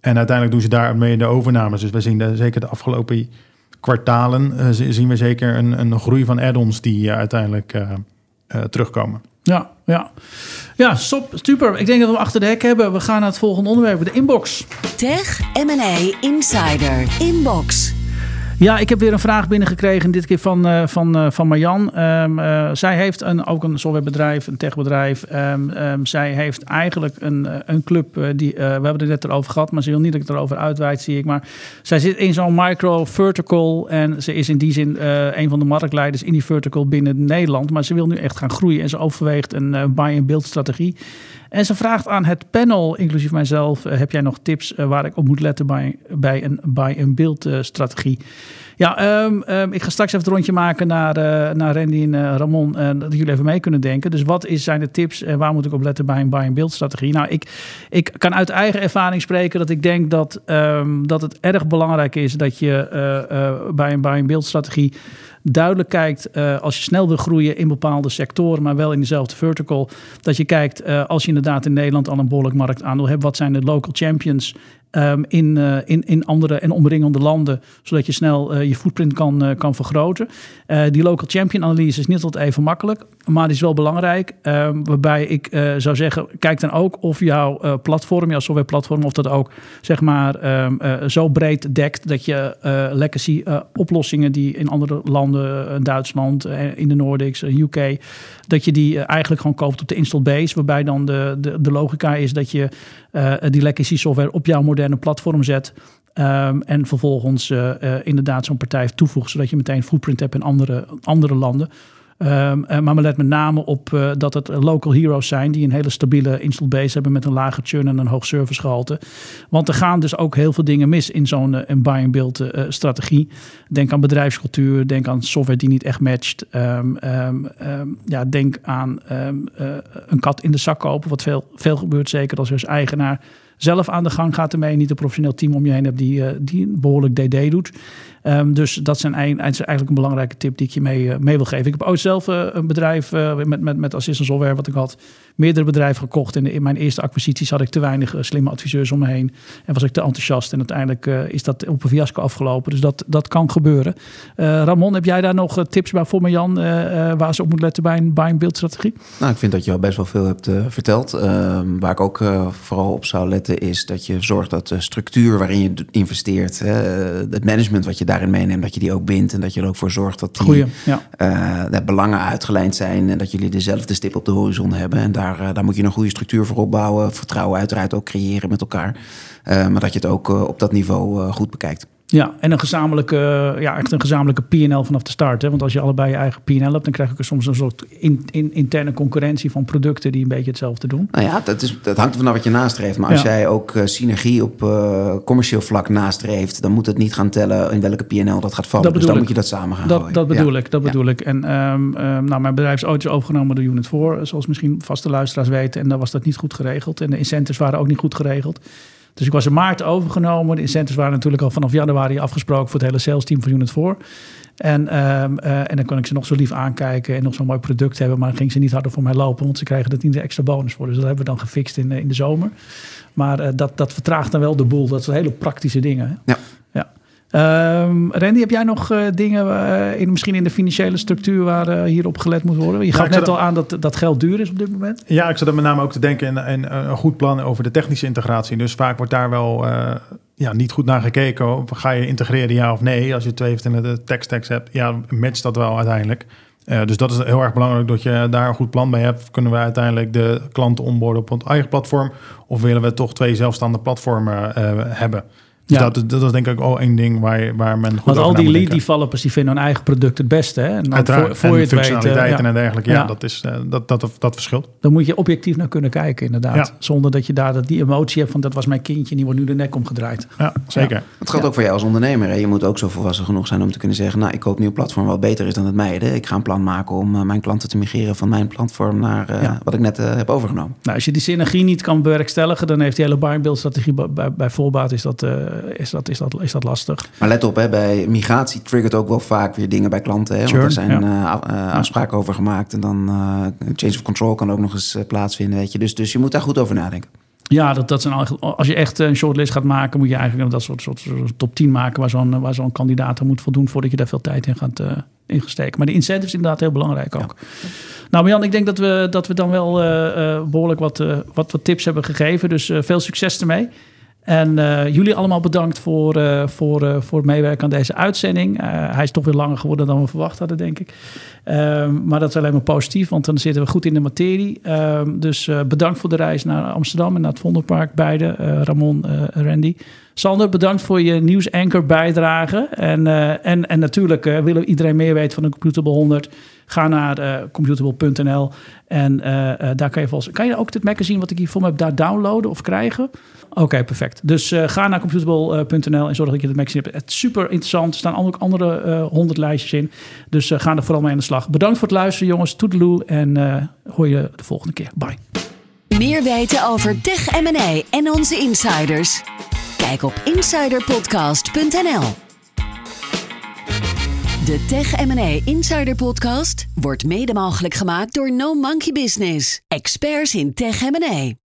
En uiteindelijk doen ze daarmee de overnames. Dus we zien de, zeker de afgelopen kwartalen zien we zeker een, een groei van add-ons die uiteindelijk terugkomen. Ja, ja. Ja, stop, super. Ik denk dat we achter de hek hebben. We gaan naar het volgende onderwerp, de inbox. Tech M&A Insider Inbox. Ja, ik heb weer een vraag binnengekregen, dit keer van, uh, van, uh, van Marjan. Um, uh, zij heeft een, ook een softwarebedrijf, een techbedrijf. Um, um, zij heeft eigenlijk een, een club, die, we hebben het net erover gehad, maar ze wil niet dat ik erover uitweid, zie ik. Maar zij zit in zo'n micro-vertical en ze is in die zin een van de marktleiders in die vertical binnen Nederland. Maar ze wil nu echt gaan groeien en ze overweegt een buy-and-build strategie. En ze vraagt aan het panel, inclusief mijzelf, heb jij nog tips waar ik op moet letten bij, bij een buy-and-build strategie? Ja, um, um, ik ga straks even het rondje maken naar, uh, naar Randy en Ramon. En dat jullie even mee kunnen denken. Dus wat is, zijn de tips en waar moet ik op letten bij een buy-and-build strategie? Nou, ik, ik kan uit eigen ervaring spreken dat ik denk dat, um, dat het erg belangrijk is dat je bij een buy-and-build strategie duidelijk kijkt uh, als je snel wil groeien in bepaalde sectoren, maar wel in dezelfde vertical. Dat je kijkt uh, als je inderdaad in Nederland al een behoorlijk marktaandeel hebt, wat zijn de local champions um, in, uh, in, in andere en omringende landen, zodat je snel je footprint kan, kan vergroten. die local champion analyse is niet altijd even makkelijk, maar is wel belangrijk. Um, waarbij ik zou zeggen, kijk dan ook of jouw platform, jouw softwareplatform, of dat ook zeg maar um, zo breed dekt dat je legacy oplossingen die in andere landen eh, Duitsland, eh, in de Nordics, eh, UK, dat je die eigenlijk gewoon koopt op de install base, waarbij dan de, de, de logica is dat je die legacy software op jouw moderne platform zet. Um, en vervolgens uh, uh, inderdaad zo'n partij toevoegt, zodat je meteen footprint hebt in andere, andere landen. Um, maar me let met name op dat het local heroes zijn die een hele stabiele install base hebben met een lage churn en een hoog servicegehalte. Want er gaan dus ook heel veel dingen mis in zo'n buy-and-build strategie. Denk aan bedrijfscultuur, denk aan software die niet echt matcht. Um, ja, denk aan een kat in de zak kopen, wat veel, veel gebeurt, zeker als je als eigenaar zelf aan de gang gaat ermee. Niet een professioneel team om je heen hebt die, uh, die behoorlijk DD doet. Um, dus dat zijn eigenlijk een belangrijke tip die ik je mee, uh, mee wil geven. Ik heb ooit zelf uh, een bedrijf met, met, met assistant software wat ik had. Meerdere bedrijven gekocht. En in mijn eerste acquisities had ik te weinig slimme adviseurs om me heen. En was ik te enthousiast. En uiteindelijk is dat op een fiasco afgelopen. Dus dat, dat kan gebeuren. Ramon, heb jij daar nog tips bij voor Jan waar ze op moet letten bij een buy-and-build strategie? Nou, ik vind dat je al best wel veel hebt verteld. Ehm, waar ik ook vooral op zou letten is dat je zorgt dat de structuur waarin je investeert, het management wat je daarin meeneemt, dat je die ook bindt en dat je er ook voor zorgt dat die Goeie, ja. uh, de belangen uitgelijnd zijn en dat jullie dezelfde stip op de horizon hebben. En daar, uh, daar moet je een goede structuur voor opbouwen, vertrouwen uiteraard ook creëren met elkaar, uh, maar dat je het ook op dat niveau goed bekijkt. Ja, en een gezamenlijke, ja, echt een gezamenlijke PNL vanaf de start. Hè? Want als je allebei je eigen PNL hebt, dan krijg je soms een soort in, in, interne concurrentie van producten die een beetje hetzelfde doen. Nou ja, dat, is, dat hangt er vanaf wat je nastreeft. Maar als jij ook uh, synergie op uh, commercieel vlak nastreeft, dan moet het niet gaan tellen in welke PNL dat gaat vallen. dus dan ik. moet je dat samen gaan dat, Dat bedoel ik, dat bedoel ik. En um, um, nou, mijn bedrijf is ooit overgenomen door Unit 4, zoals misschien vaste luisteraars weten. En daar was dat niet goed geregeld. En de incentives waren ook niet goed geregeld. Dus ik was in maart overgenomen. De incentives waren natuurlijk al vanaf januari afgesproken voor het hele sales team van Unit 4. En, uh, uh, en dan kon ik ze nog zo lief aankijken en nog zo'n mooi product hebben. Maar dan ging ze niet harder voor mij lopen, want ze kregen er niet de extra bonus voor. Dus dat hebben we dan gefixt in, in de zomer. Maar uh, dat, dat vertraagt dan wel de boel. Dat zijn hele praktische dingen. Hè? Ja. Um, Randy, heb jij nog uh, dingen uh, in, misschien in de financiële structuur waar uh, hierop gelet moet worden? Je gaat net al aan dat dat geld duur is op dit moment. Ja, ik zat er met name ook te denken in, een goed plan over de technische integratie. Dus vaak wordt daar wel ja, niet goed naar gekeken. Ga je integreren, ja of nee? Als je twee verschillende tech hebt, ja, matcht dat wel uiteindelijk. dus dat is heel erg belangrijk dat je daar een goed plan bij hebt. Kunnen we uiteindelijk de klanten onboorden op ons eigen platform? Of willen we toch twee zelfstandige platformen hebben? Dus ja. dat, dat is denk ik ook één ding waar, waar men goed Want al die lead developers die vinden hun eigen product het beste. Hè? En dan voor, voor en je functionaliteiten en dergelijke. Ja, Dat, is, uh, dat, dat, dat verschilt. Dan moet je objectief naar kunnen kijken inderdaad. Zonder dat je daar die emotie hebt van dat was mijn kindje en die wordt nu de nek omgedraaid. Ja, zeker. Het geldt ook voor jou als ondernemer. Hè? Je moet ook zo volwassen genoeg zijn om te kunnen zeggen... nou, ik koop nu een platform wat beter is dan het mijne. Ik ga een plan maken om uh, mijn klanten te migreren van mijn platform... naar uh, wat ik net heb overgenomen. Nou, als je die synergie niet kan bewerkstelligen... dan heeft die hele and strategie bij, bij voorbaat is dat, is, dat, is, dat, is dat lastig. Maar let op, hè, bij migratie triggert ook wel vaak weer dingen bij klanten. Hè? Want er zijn afspraken over gemaakt... en dan change of control kan ook nog eens plaatsvinden. Weet je. Dus, dus je moet daar goed over nadenken. Ja, dat, dat zijn als je echt een shortlist gaat maken, moet je eigenlijk dat soort, soort, top 10 maken waar zo'n waar zo'n kandidaat er moet voldoen voordat je daar veel tijd in gaat uh, ingesteken. Maar de incentives inderdaad heel belangrijk ook. Nou, Jan, ik denk dat we, dat we dan wel uh, behoorlijk wat, wat, wat tips hebben gegeven. Dus veel succes ermee. En uh, jullie allemaal bedankt voor, uh, voor, uh, voor het meewerken aan deze uitzending. hij is toch weer langer geworden dan we verwacht hadden, denk ik. Ehm, maar dat is alleen maar positief, want dan zitten we goed in de materie. Ehm, dus bedankt voor de reis naar Amsterdam en naar het Vondelpark, beide, Ramon en Randy. Sander, bedankt voor je nieuwsanker bijdrage. En, en, en natuurlijk willen we iedereen meer weten van de Computable 100. Ga naar uh, computable.nl en daar kan je volgens. Kan je ook dit magazine wat ik hier voor me heb daar downloaden of krijgen? Oké, perfect. Dus ga naar computable.nl en zorg dat je het magazine hebt. Het is super interessant. Er staan ook andere eh, 100 lijstjes in. Dus ga er vooral mee aan de slag. Bedankt voor het luisteren, jongens. Toedeloe. En hoor je de volgende keer. Bye. Meer weten over Tech M&A en onze insiders? Kijk op insiderpodcast.nl. De Tech M&A Insider Podcast wordt mede mogelijk gemaakt door No Monkey Business. Experts in Tech M&A.